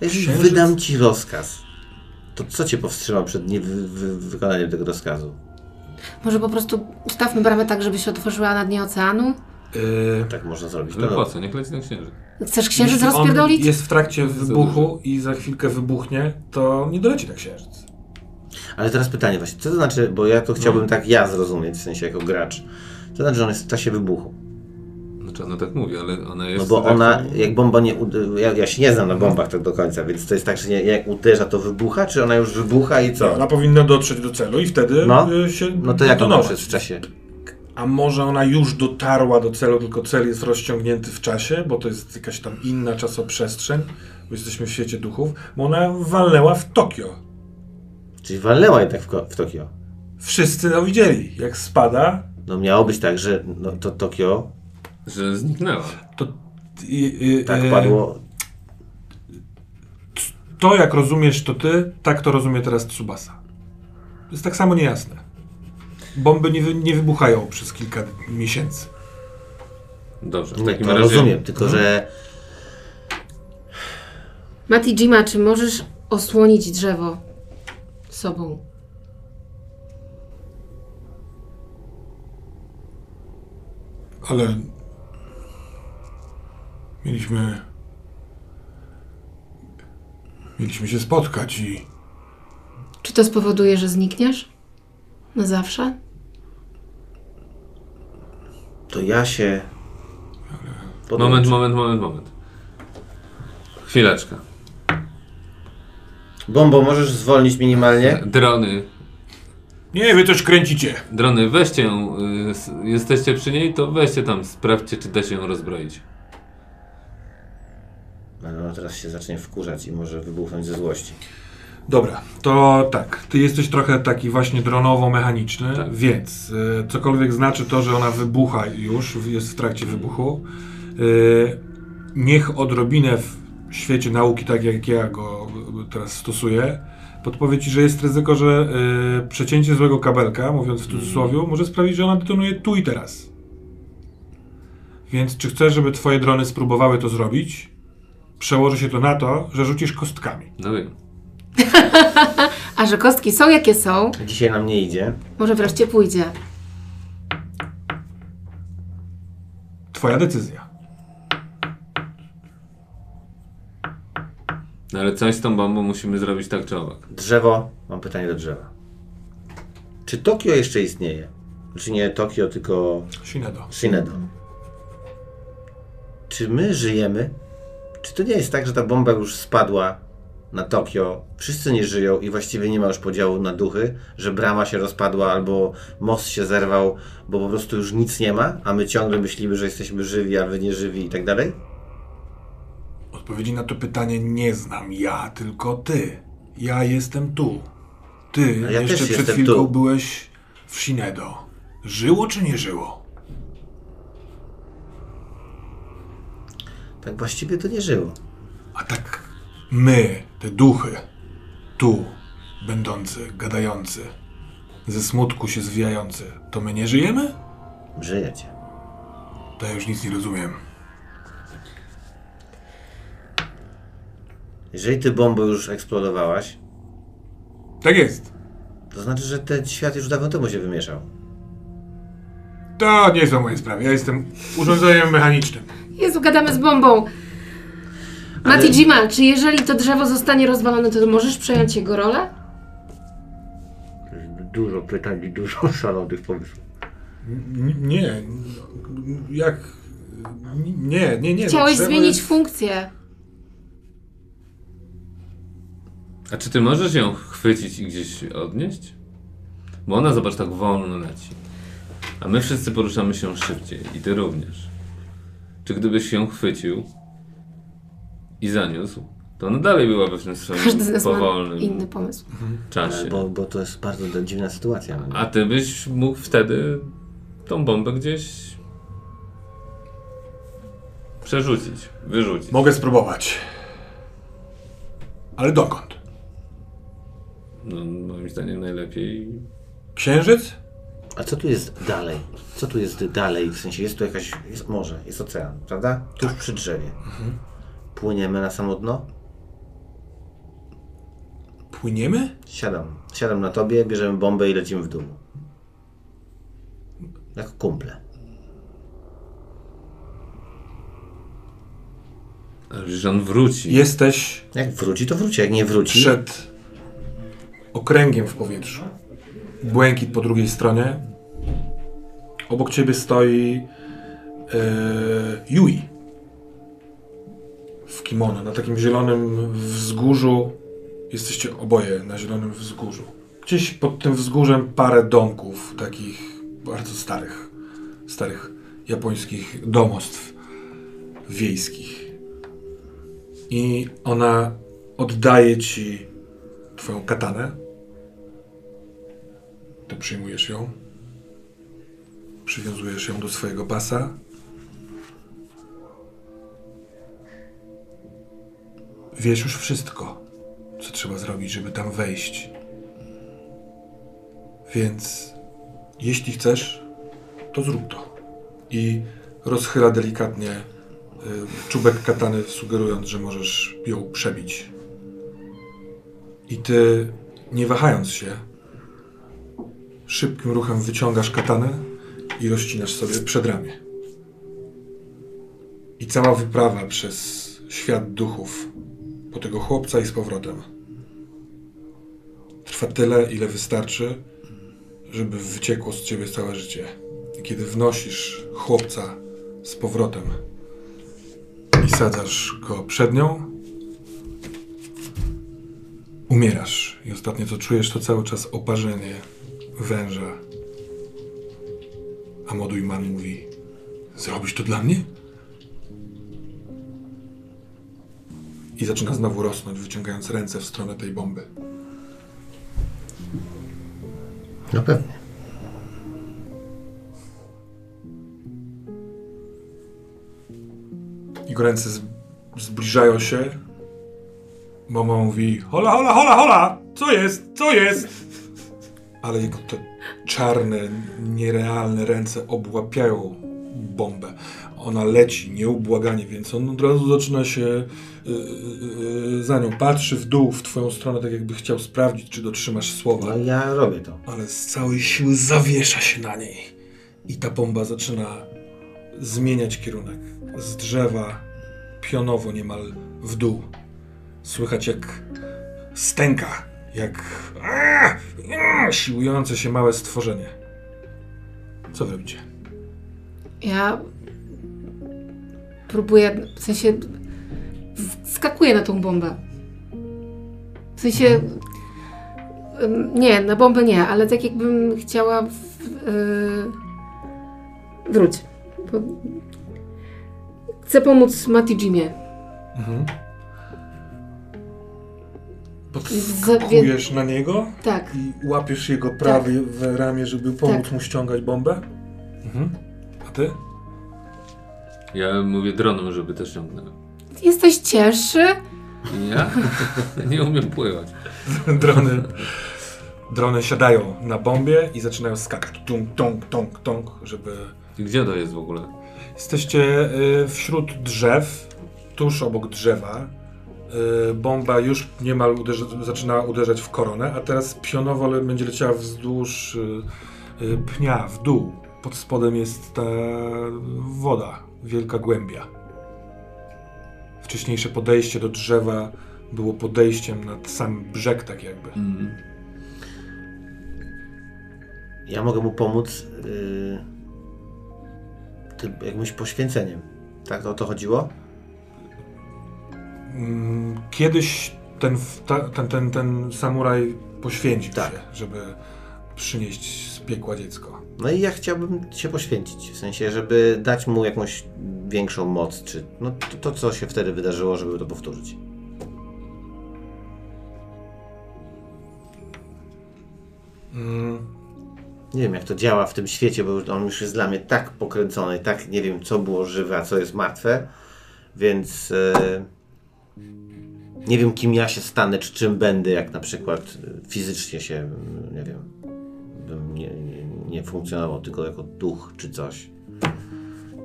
A Jeżeli Księżyc? wydam ci rozkaz, to co cię powstrzyma przed nie wy, wy, wykonaniem tego rozkazu? Może po prostu ustawmy bramę tak, żeby się otworzyła na dnie oceanu? Yy, Tak można zrobić. Ale No, po co? Niech leci na księżyc. Chcesz księżyc jeśli on rozpierdolić? jest w trakcie wybuchu i za chwilkę wybuchnie, to nie doleci na księżyc. Ale teraz pytanie właśnie, co to znaczy, bo ja to chciałbym tak ja zrozumieć, w sensie jako gracz. Co to znaczy, że on jest w czasie wybuchu? Znaczy ona tak mówi, ale ona jest... No bo tak- ona, jak bomba nie uderza, ja, ja się nie znam na bombach tak do końca, więc to jest tak, że nie, jak uderza, to wybucha, czy ona już wybucha i co? Ona powinna dotrzeć do celu i wtedy No. y, się No to jak ona detonować. już jest w czasie? A może ona już dotarła do celu, tylko cel jest rozciągnięty w czasie, bo to jest jakaś tam inna czasoprzestrzeń, bo jesteśmy w świecie duchów, bo ona walnęła w Tokio. Czyli walnęła jednak w, w Tokio. Wszyscy to widzieli. Jak spada, No miało być tak, że no, to Tokio Że zniknęła. to... y, y, tak y, padło. To, jak rozumiesz to ty, tak to rozumie teraz Tsubasa. To jest tak samo niejasne. Bomby nie, wy, nie wybuchają przez kilka miesięcy. Dobrze, w Nie, takim razie... rozumiem, tylko że Mati Jima, czy możesz osłonić drzewo sobą? Ale mieliśmy. Mieliśmy się spotkać i. Czy to spowoduje, że znikniesz? Na zawsze? To ja się... podłączę. Moment, moment, moment, moment. Chwileczkę. Bombo, możesz zwolnić minimalnie? Drony, Nie, wy coś kręcicie. drony, weźcie ją. y, s- Jesteście przy niej, to weźcie tam, sprawdźcie, czy da się ją rozbroić. Ale ona teraz się zacznie wkurzać i może wybuchnąć ze złości. Dobra, to tak. Ty jesteś trochę taki właśnie dronowo-mechaniczny, Tak. więc y, cokolwiek znaczy to, że ona wybucha już, jest w trakcie wybuchu. Y, niech odrobinę w świecie nauki, tak jak ja go teraz stosuję, podpowie ci, że jest ryzyko, że y, przecięcie złego kabelka, mówiąc w cudzysłowie, może sprawić, że ona detonuje tu i teraz. Więc czy chcesz, żeby twoje drony spróbowały to zrobić? Przełoży się to na to, że rzucisz kostkami. No wiem. A że kostki są jakie są, Dzisiaj nam nie idzie. może wreszcie pójdzie. Twoja decyzja. No ale coś z tą bombą musimy zrobić tak czy owak. Drzewo, mam pytanie do drzewa. Czy Tokio jeszcze istnieje? Czy nie Tokio, tylko Shinedo. Shinedo? Czy my żyjemy? Czy to nie jest tak, że ta bomba już spadła na Tokio, wszyscy nie żyją i właściwie nie ma już podziału na duchy, że brama się rozpadła albo most się zerwał, bo po prostu już nic nie ma, a my ciągle myślimy, że jesteśmy żywi, a wy nie żywi i tak dalej? Odpowiedzi na to pytanie nie znam ja, tylko ty. Ja jestem tu. Ty ja jeszcze przed chwilką tu. byłeś w Shinedo. Żyło czy nie żyło? Tak właściwie to nie żyło. A tak my, te duchy, tu, będący, gadający, ze smutku się zwijający, to my nie żyjemy? Żyjecie. To ja już nic nie rozumiem. Jeżeli ty bombę już eksplodowałaś, Tak jest. to znaczy, że ten świat już dawno temu się wymieszał. To nie są moje sprawy. Ja jestem urządzeniem mechanicznym. Jezu, gadamy z bombą. Ale- Matijima, czy jeżeli to drzewo zostanie rozwalone, to możesz przejąć jego rolę? Dużo pytań i dużo szalonych pomysłów. N- Nie. Jak. Nie, nie, nie. Chciałeś drzewo zmienić jest- funkcję. A czy ty możesz ją chwycić i gdzieś odnieść? Bo ona, zobacz, tak wolno leci. A my wszyscy poruszamy się szybciej. I ty również. Czy gdybyś ją chwycił i zaniósł, to ona dalej byłaby w tym swoim Każdy z nas ma powolnym inny pomysł. czasie. Bo, bo to jest bardzo dziwna sytuacja. no? A ty byś mógł wtedy tą bombę gdzieś przerzucić, wyrzucić. Mogę spróbować. Ale dokąd? No, moim zdaniem najlepiej. Księżyc? A co tu jest dalej? Co tu jest dalej? W sensie jest tu jakaś, jest morze, jest ocean, prawda? Tuż przy drzewie. Płyniemy na samo dno? Płyniemy? Siadam. Siadam na tobie, bierzemy bombę i lecimy w dół. Jako kumple. On wróci. Jesteś Jak wróci, to wróci. Jak nie wróci, przed okręgiem w powietrzu. Błękit po drugiej stronie. Obok ciebie stoi e, Yui. Kimono, na takim zielonym wzgórzu. Jesteście oboje na zielonym wzgórzu. Gdzieś pod tym wzgórzem parę domków, takich bardzo starych, starych japońskich domostw wiejskich. I ona oddaje ci twoją katanę. Ty przyjmujesz ją. Przywiązujesz ją do swojego pasa. Wiesz już wszystko, co trzeba zrobić, żeby tam wejść. Więc jeśli chcesz, to zrób to. I rozchyla delikatnie y, czubek katany, sugerując, że możesz ją przebić. I ty, nie wahając się, szybkim ruchem wyciągasz katanę i rozcinasz sobie przedramię. I cała wyprawa przez świat duchów po tego chłopca i z powrotem trwa tyle, ile wystarczy, żeby wyciekło z ciebie całe życie. I kiedy wnosisz chłopca z powrotem i sadzasz go przed nią, umierasz. I ostatnie co czujesz, to cały czas oparzenie węża. A Modujman mówi: Zrobisz to dla mnie? I zaczyna znowu rosnąć, wyciągając ręce w stronę tej bomby. No pewnie. Jego ręce zbliżają się. Mama mówi: Hola, hola, hola, hola! Co jest? Co jest? Ale jego te czarne, nierealne ręce obłapiają bombę. Ona leci nieubłaganie, więc on od razu zaczyna się za nią, patrzy w dół, w twoją stronę, tak jakby chciał sprawdzić, czy dotrzymasz słowa No ja robię to. ale z całej siły zawiesza się na niej. I ta bomba zaczyna zmieniać kierunek. Z drzewa pionowo niemal w dół. Słychać jak stęka, jak aaa, aaa, siłujące się małe stworzenie. Co wy robicie? Ja próbuję, w sensie skakuję na tą bombę. W sensie nie, na bombę nie, ale tak jakbym chciała w, yy, wróć. Bo chcę pomóc Mati Jimie. Mhm. Podskakujesz na niego Tak. i łapiesz jego prawe w ramię, żeby pomóc Tak. mu ściągać bombę? Mhm. A ty? Ja mówię dronom, żeby też ciągnęły. Jesteś cięższy? Ja nie umiem pływać. Drony, drony siadają na bombie i zaczynają skakać. Tung, tung, tung, tung, żeby... I gdzie to jest w ogóle? Jesteście y, wśród drzew, tuż obok drzewa. Y, bomba już niemal uderzy, zaczyna uderzać w koronę, a teraz pionowo le- będzie leciała wzdłuż y, pnia, w dół. Pod spodem jest ta woda, wielka głębia. Wcześniejsze podejście do drzewa było podejściem nad sam brzeg, tak jakby. Mm. Ja mogę mu pomóc yy, tym jakimś poświęceniem. Tak o to chodziło? Mm, Kiedyś ten, ten, ten, ten samuraj poświęcił Tak. się, żeby przynieść z piekła dziecko. No i ja chciałbym się poświęcić, w sensie, żeby dać mu jakąś większą moc, czy no to, to co się wtedy wydarzyło, żeby to powtórzyć. Mm, Nie wiem jak to działa w tym świecie, bo on już jest dla mnie tak pokręcony, tak nie wiem co było żywe, a co jest martwe, więc e, nie wiem kim ja się stanę, czy czym będę, jak na przykład fizycznie się, nie wiem, nie, nie, nie funkcjonował tylko jako duch czy coś.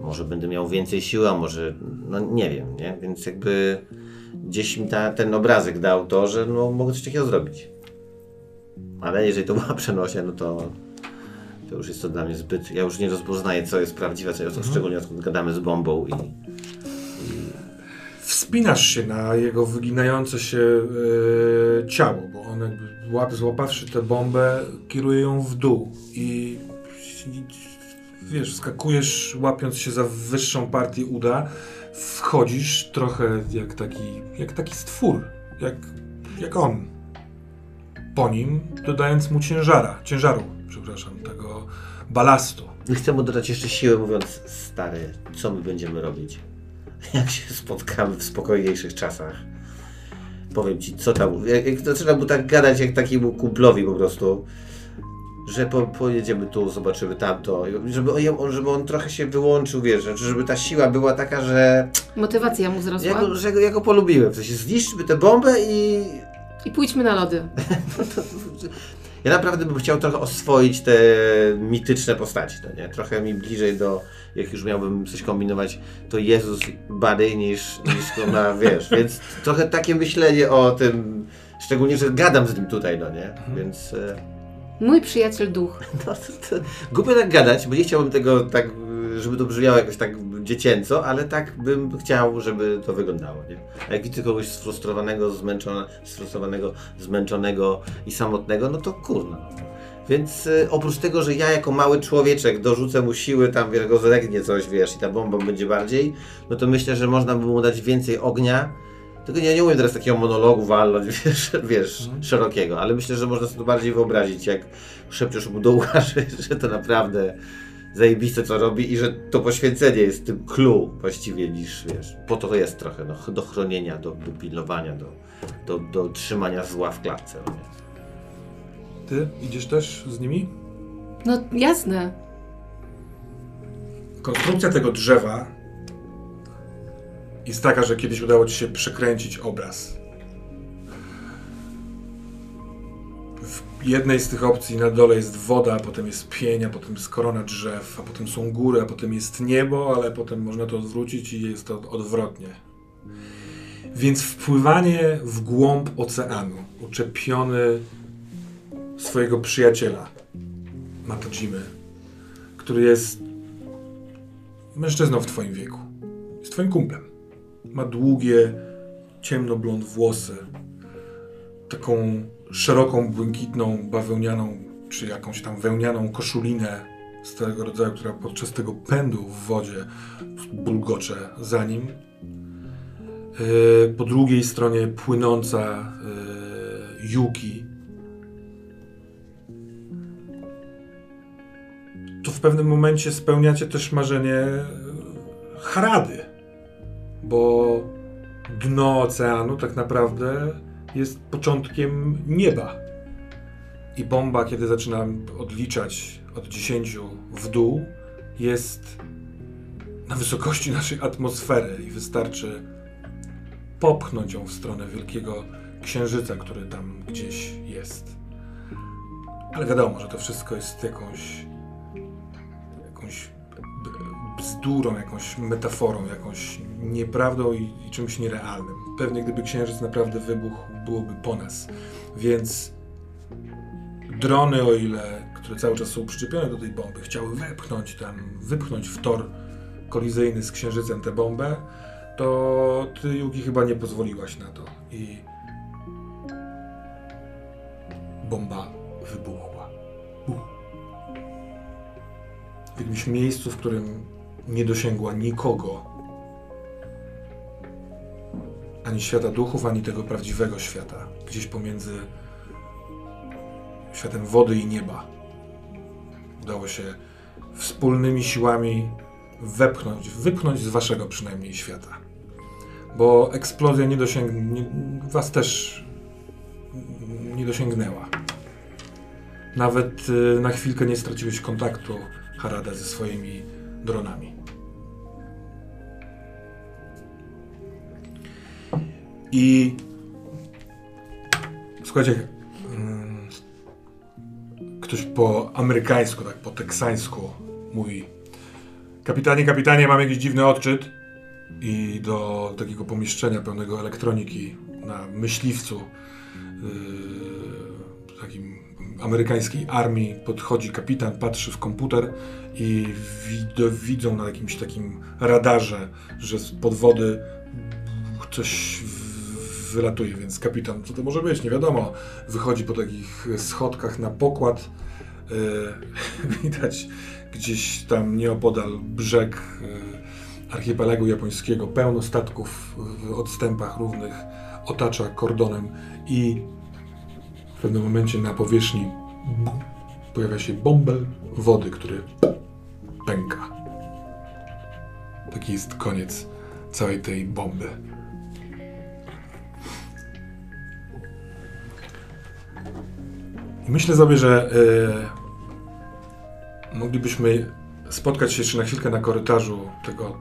Może będę miał więcej siły, a może, no nie wiem, nie? Więc jakby gdzieś mi ta, ten obrazek dał to, że no, mogę coś takiego zrobić. Ale jeżeli to była przenosia, no to, to już jest to dla mnie zbyt. Ja już nie rozpoznaję, co jest prawdziwe, co jest, szczególnie odkąd gadamy z bombą i. Wspinasz się na jego wyginające się e, ciało, bo on jakby łap, złapawszy tę bombę, kieruje ją w dół i wiesz, skakujesz łapiąc się za wyższą partię uda, wchodzisz trochę jak taki, jak taki stwór, jak, jak on. Po nim dodając mu ciężara, ciężaru, przepraszam, tego balastu. I chcę mu dodać jeszcze siłę, mówiąc, stary, co my będziemy robić? Jak się spotkamy w spokojniejszych czasach. Powiem ci, co tam. Jak, jak zaczynam mu tak gadać, jak takiemu kumplowi po prostu. Że po, pojedziemy tu, zobaczymy tamto. Żeby, on- żeby on trochę się wyłączył, wiesz, żeby ta siła była taka, że Motywacja mu ja wzrosła. go, że ja go polubiłem. W sensie zniszczmy tę bombę i I pójdźmy na lody. Ja naprawdę bym chciał trochę oswoić te mityczne postaci, no nie? Trochę mi bliżej do, jak już miałbym coś kombinować, to Jezus bardziej niż, niż to na, wiesz, więc trochę takie myślenie o tym, szczególnie, że gadam z nim tutaj, no nie? Więc e, Mój przyjaciel duch. no, to, to, głupio tak gadać, bo nie chciałbym tego tak, żeby to brzmiało jakoś tak dziecięco, ale tak bym chciał, żeby to wyglądało, nie? A jak widzę kogoś sfrustrowanego, zmęczone, sfrustrowanego, zmęczonego i samotnego, no to kurno. Więc y, oprócz tego, że ja jako mały człowieczek dorzucę mu siły, tam wiesz, go zlegnie coś, wiesz, i ta bomba będzie bardziej, no to myślę, że można by mu dać więcej ognia. Tylko ja nie umiem teraz takiego monologu walnąć, wiesz, wiesz szerokiego, ale myślę, że można sobie to bardziej wyobrazić, jak szepczesz mu do ucha, że, że to naprawdę zajebiste co robi i że to poświęcenie jest tym clue właściwie niż, wiesz, po to to jest trochę, no, do chronienia, do, do pilnowania, do, do, do trzymania zła w klatce. No nie? Ty idziesz też z nimi? No jasne. Konstrukcja tego drzewa jest taka, że kiedyś udało ci się przekręcić obraz. Jednej z tych opcji na dole jest woda, potem jest pień, a potem jest korona drzew, a potem są góry, a potem jest niebo, ale potem można to odwrócić i jest to odwrotnie. Więc wpływanie w głąb oceanu, uczepiony swojego przyjaciela, Matojimy, który jest mężczyzną w twoim wieku. Jest twoim kumplem. Ma długie, ciemnoblond włosy, taką szeroką, błękitną, bawełnianą, czy jakąś tam wełnianą koszulinę z tego rodzaju, która podczas tego pędu w wodzie bulgocze za nim. Yy, Po drugiej stronie płynąca Yuki. To w pewnym momencie spełniacie też marzenie yy, Harady, bo dno oceanu tak naprawdę jest początkiem nieba. I bomba, kiedy zaczynam odliczać od 10 w dół, jest na wysokości naszej atmosfery i wystarczy popchnąć ją w stronę wielkiego księżyca, który tam gdzieś jest. Ale wiadomo, że to wszystko jest jakąś jakąś bzdurą, jakąś metaforą, jakąś nieprawdą i, i czymś nierealnym. Pewnie gdyby księżyc naprawdę wybuchł, byłoby po nas. Więc drony, o ile, które cały czas są przyczepione do tej bomby, chciały wepchnąć tam, wypchnąć w tor kolizyjny z księżycem tę bombę, to ty, Yuki, chyba nie pozwoliłaś na to. I bomba wybuchła. Buch. W jakimś miejscu, w którym nie dosięgła nikogo. Ani świata duchów, ani tego prawdziwego świata. Gdzieś pomiędzy światem wody i nieba. Udało się wspólnymi siłami wepchnąć, wypchnąć z waszego przynajmniej świata. Bo eksplozja nie dosięgnie, was też nie dosięgnęła. Nawet y, na chwilkę nie straciłeś kontaktu Harada ze swoimi dronami. I słuchajcie, mm, ktoś po amerykańsku, tak po teksańsku mówi Kapitanie, kapitanie, mam jakiś dziwny odczyt. I do takiego pomieszczenia pełnego elektroniki na myśliwcu yy, takim amerykańskiej armii podchodzi kapitan, patrzy w komputer i wid- widzą na jakimś takim radarze, że z pod wody coś wylatuje, więc kapitan, co to może być, nie wiadomo. Wychodzi po takich schodkach na pokład. Yy, widać gdzieś tam nieopodal brzeg yy, archipelagu japońskiego, pełno statków w odstępach równych, otacza kordonem i w pewnym momencie na powierzchni pojawia się bąbel wody, który pęka. Taki jest koniec całej tej bomby. Myślę sobie, że e, moglibyśmy spotkać się jeszcze na chwilkę na korytarzu tego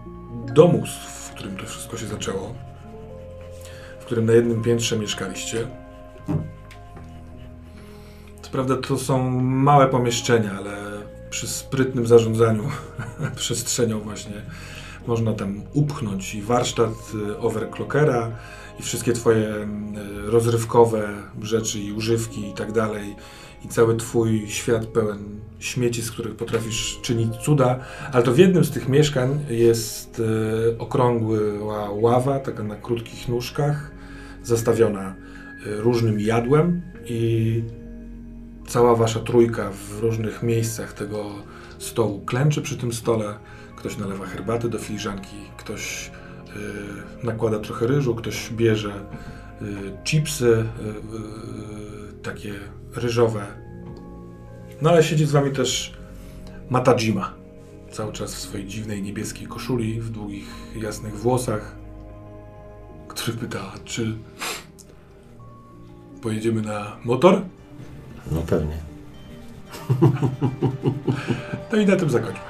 domu, w którym to wszystko się zaczęło, w którym na jednym piętrze mieszkaliście. Co prawda to są małe pomieszczenia, ale przy sprytnym zarządzaniu przestrzenią właśnie można tam upchnąć i warsztat y, overclockera i wszystkie twoje y, rozrywkowe rzeczy i używki i tak dalej i cały twój świat pełen śmieci, z których potrafisz czynić cuda, ale to w jednym z tych mieszkań jest y, okrągła ława, taka na krótkich nóżkach, zastawiona y, różnym jadłem i cała wasza trójka w różnych miejscach tego stołu klęczy przy tym stole. Ktoś nalewa herbaty do filiżanki, ktoś y, nakłada trochę ryżu, ktoś bierze chipsy takie ryżowe. No ale siedzi z wami też Matajima. Cały czas w swojej dziwnej niebieskiej koszuli, w długich, jasnych włosach, który pyta, czy pojedziemy na motor? No pewnie. No i na tym zakończmy.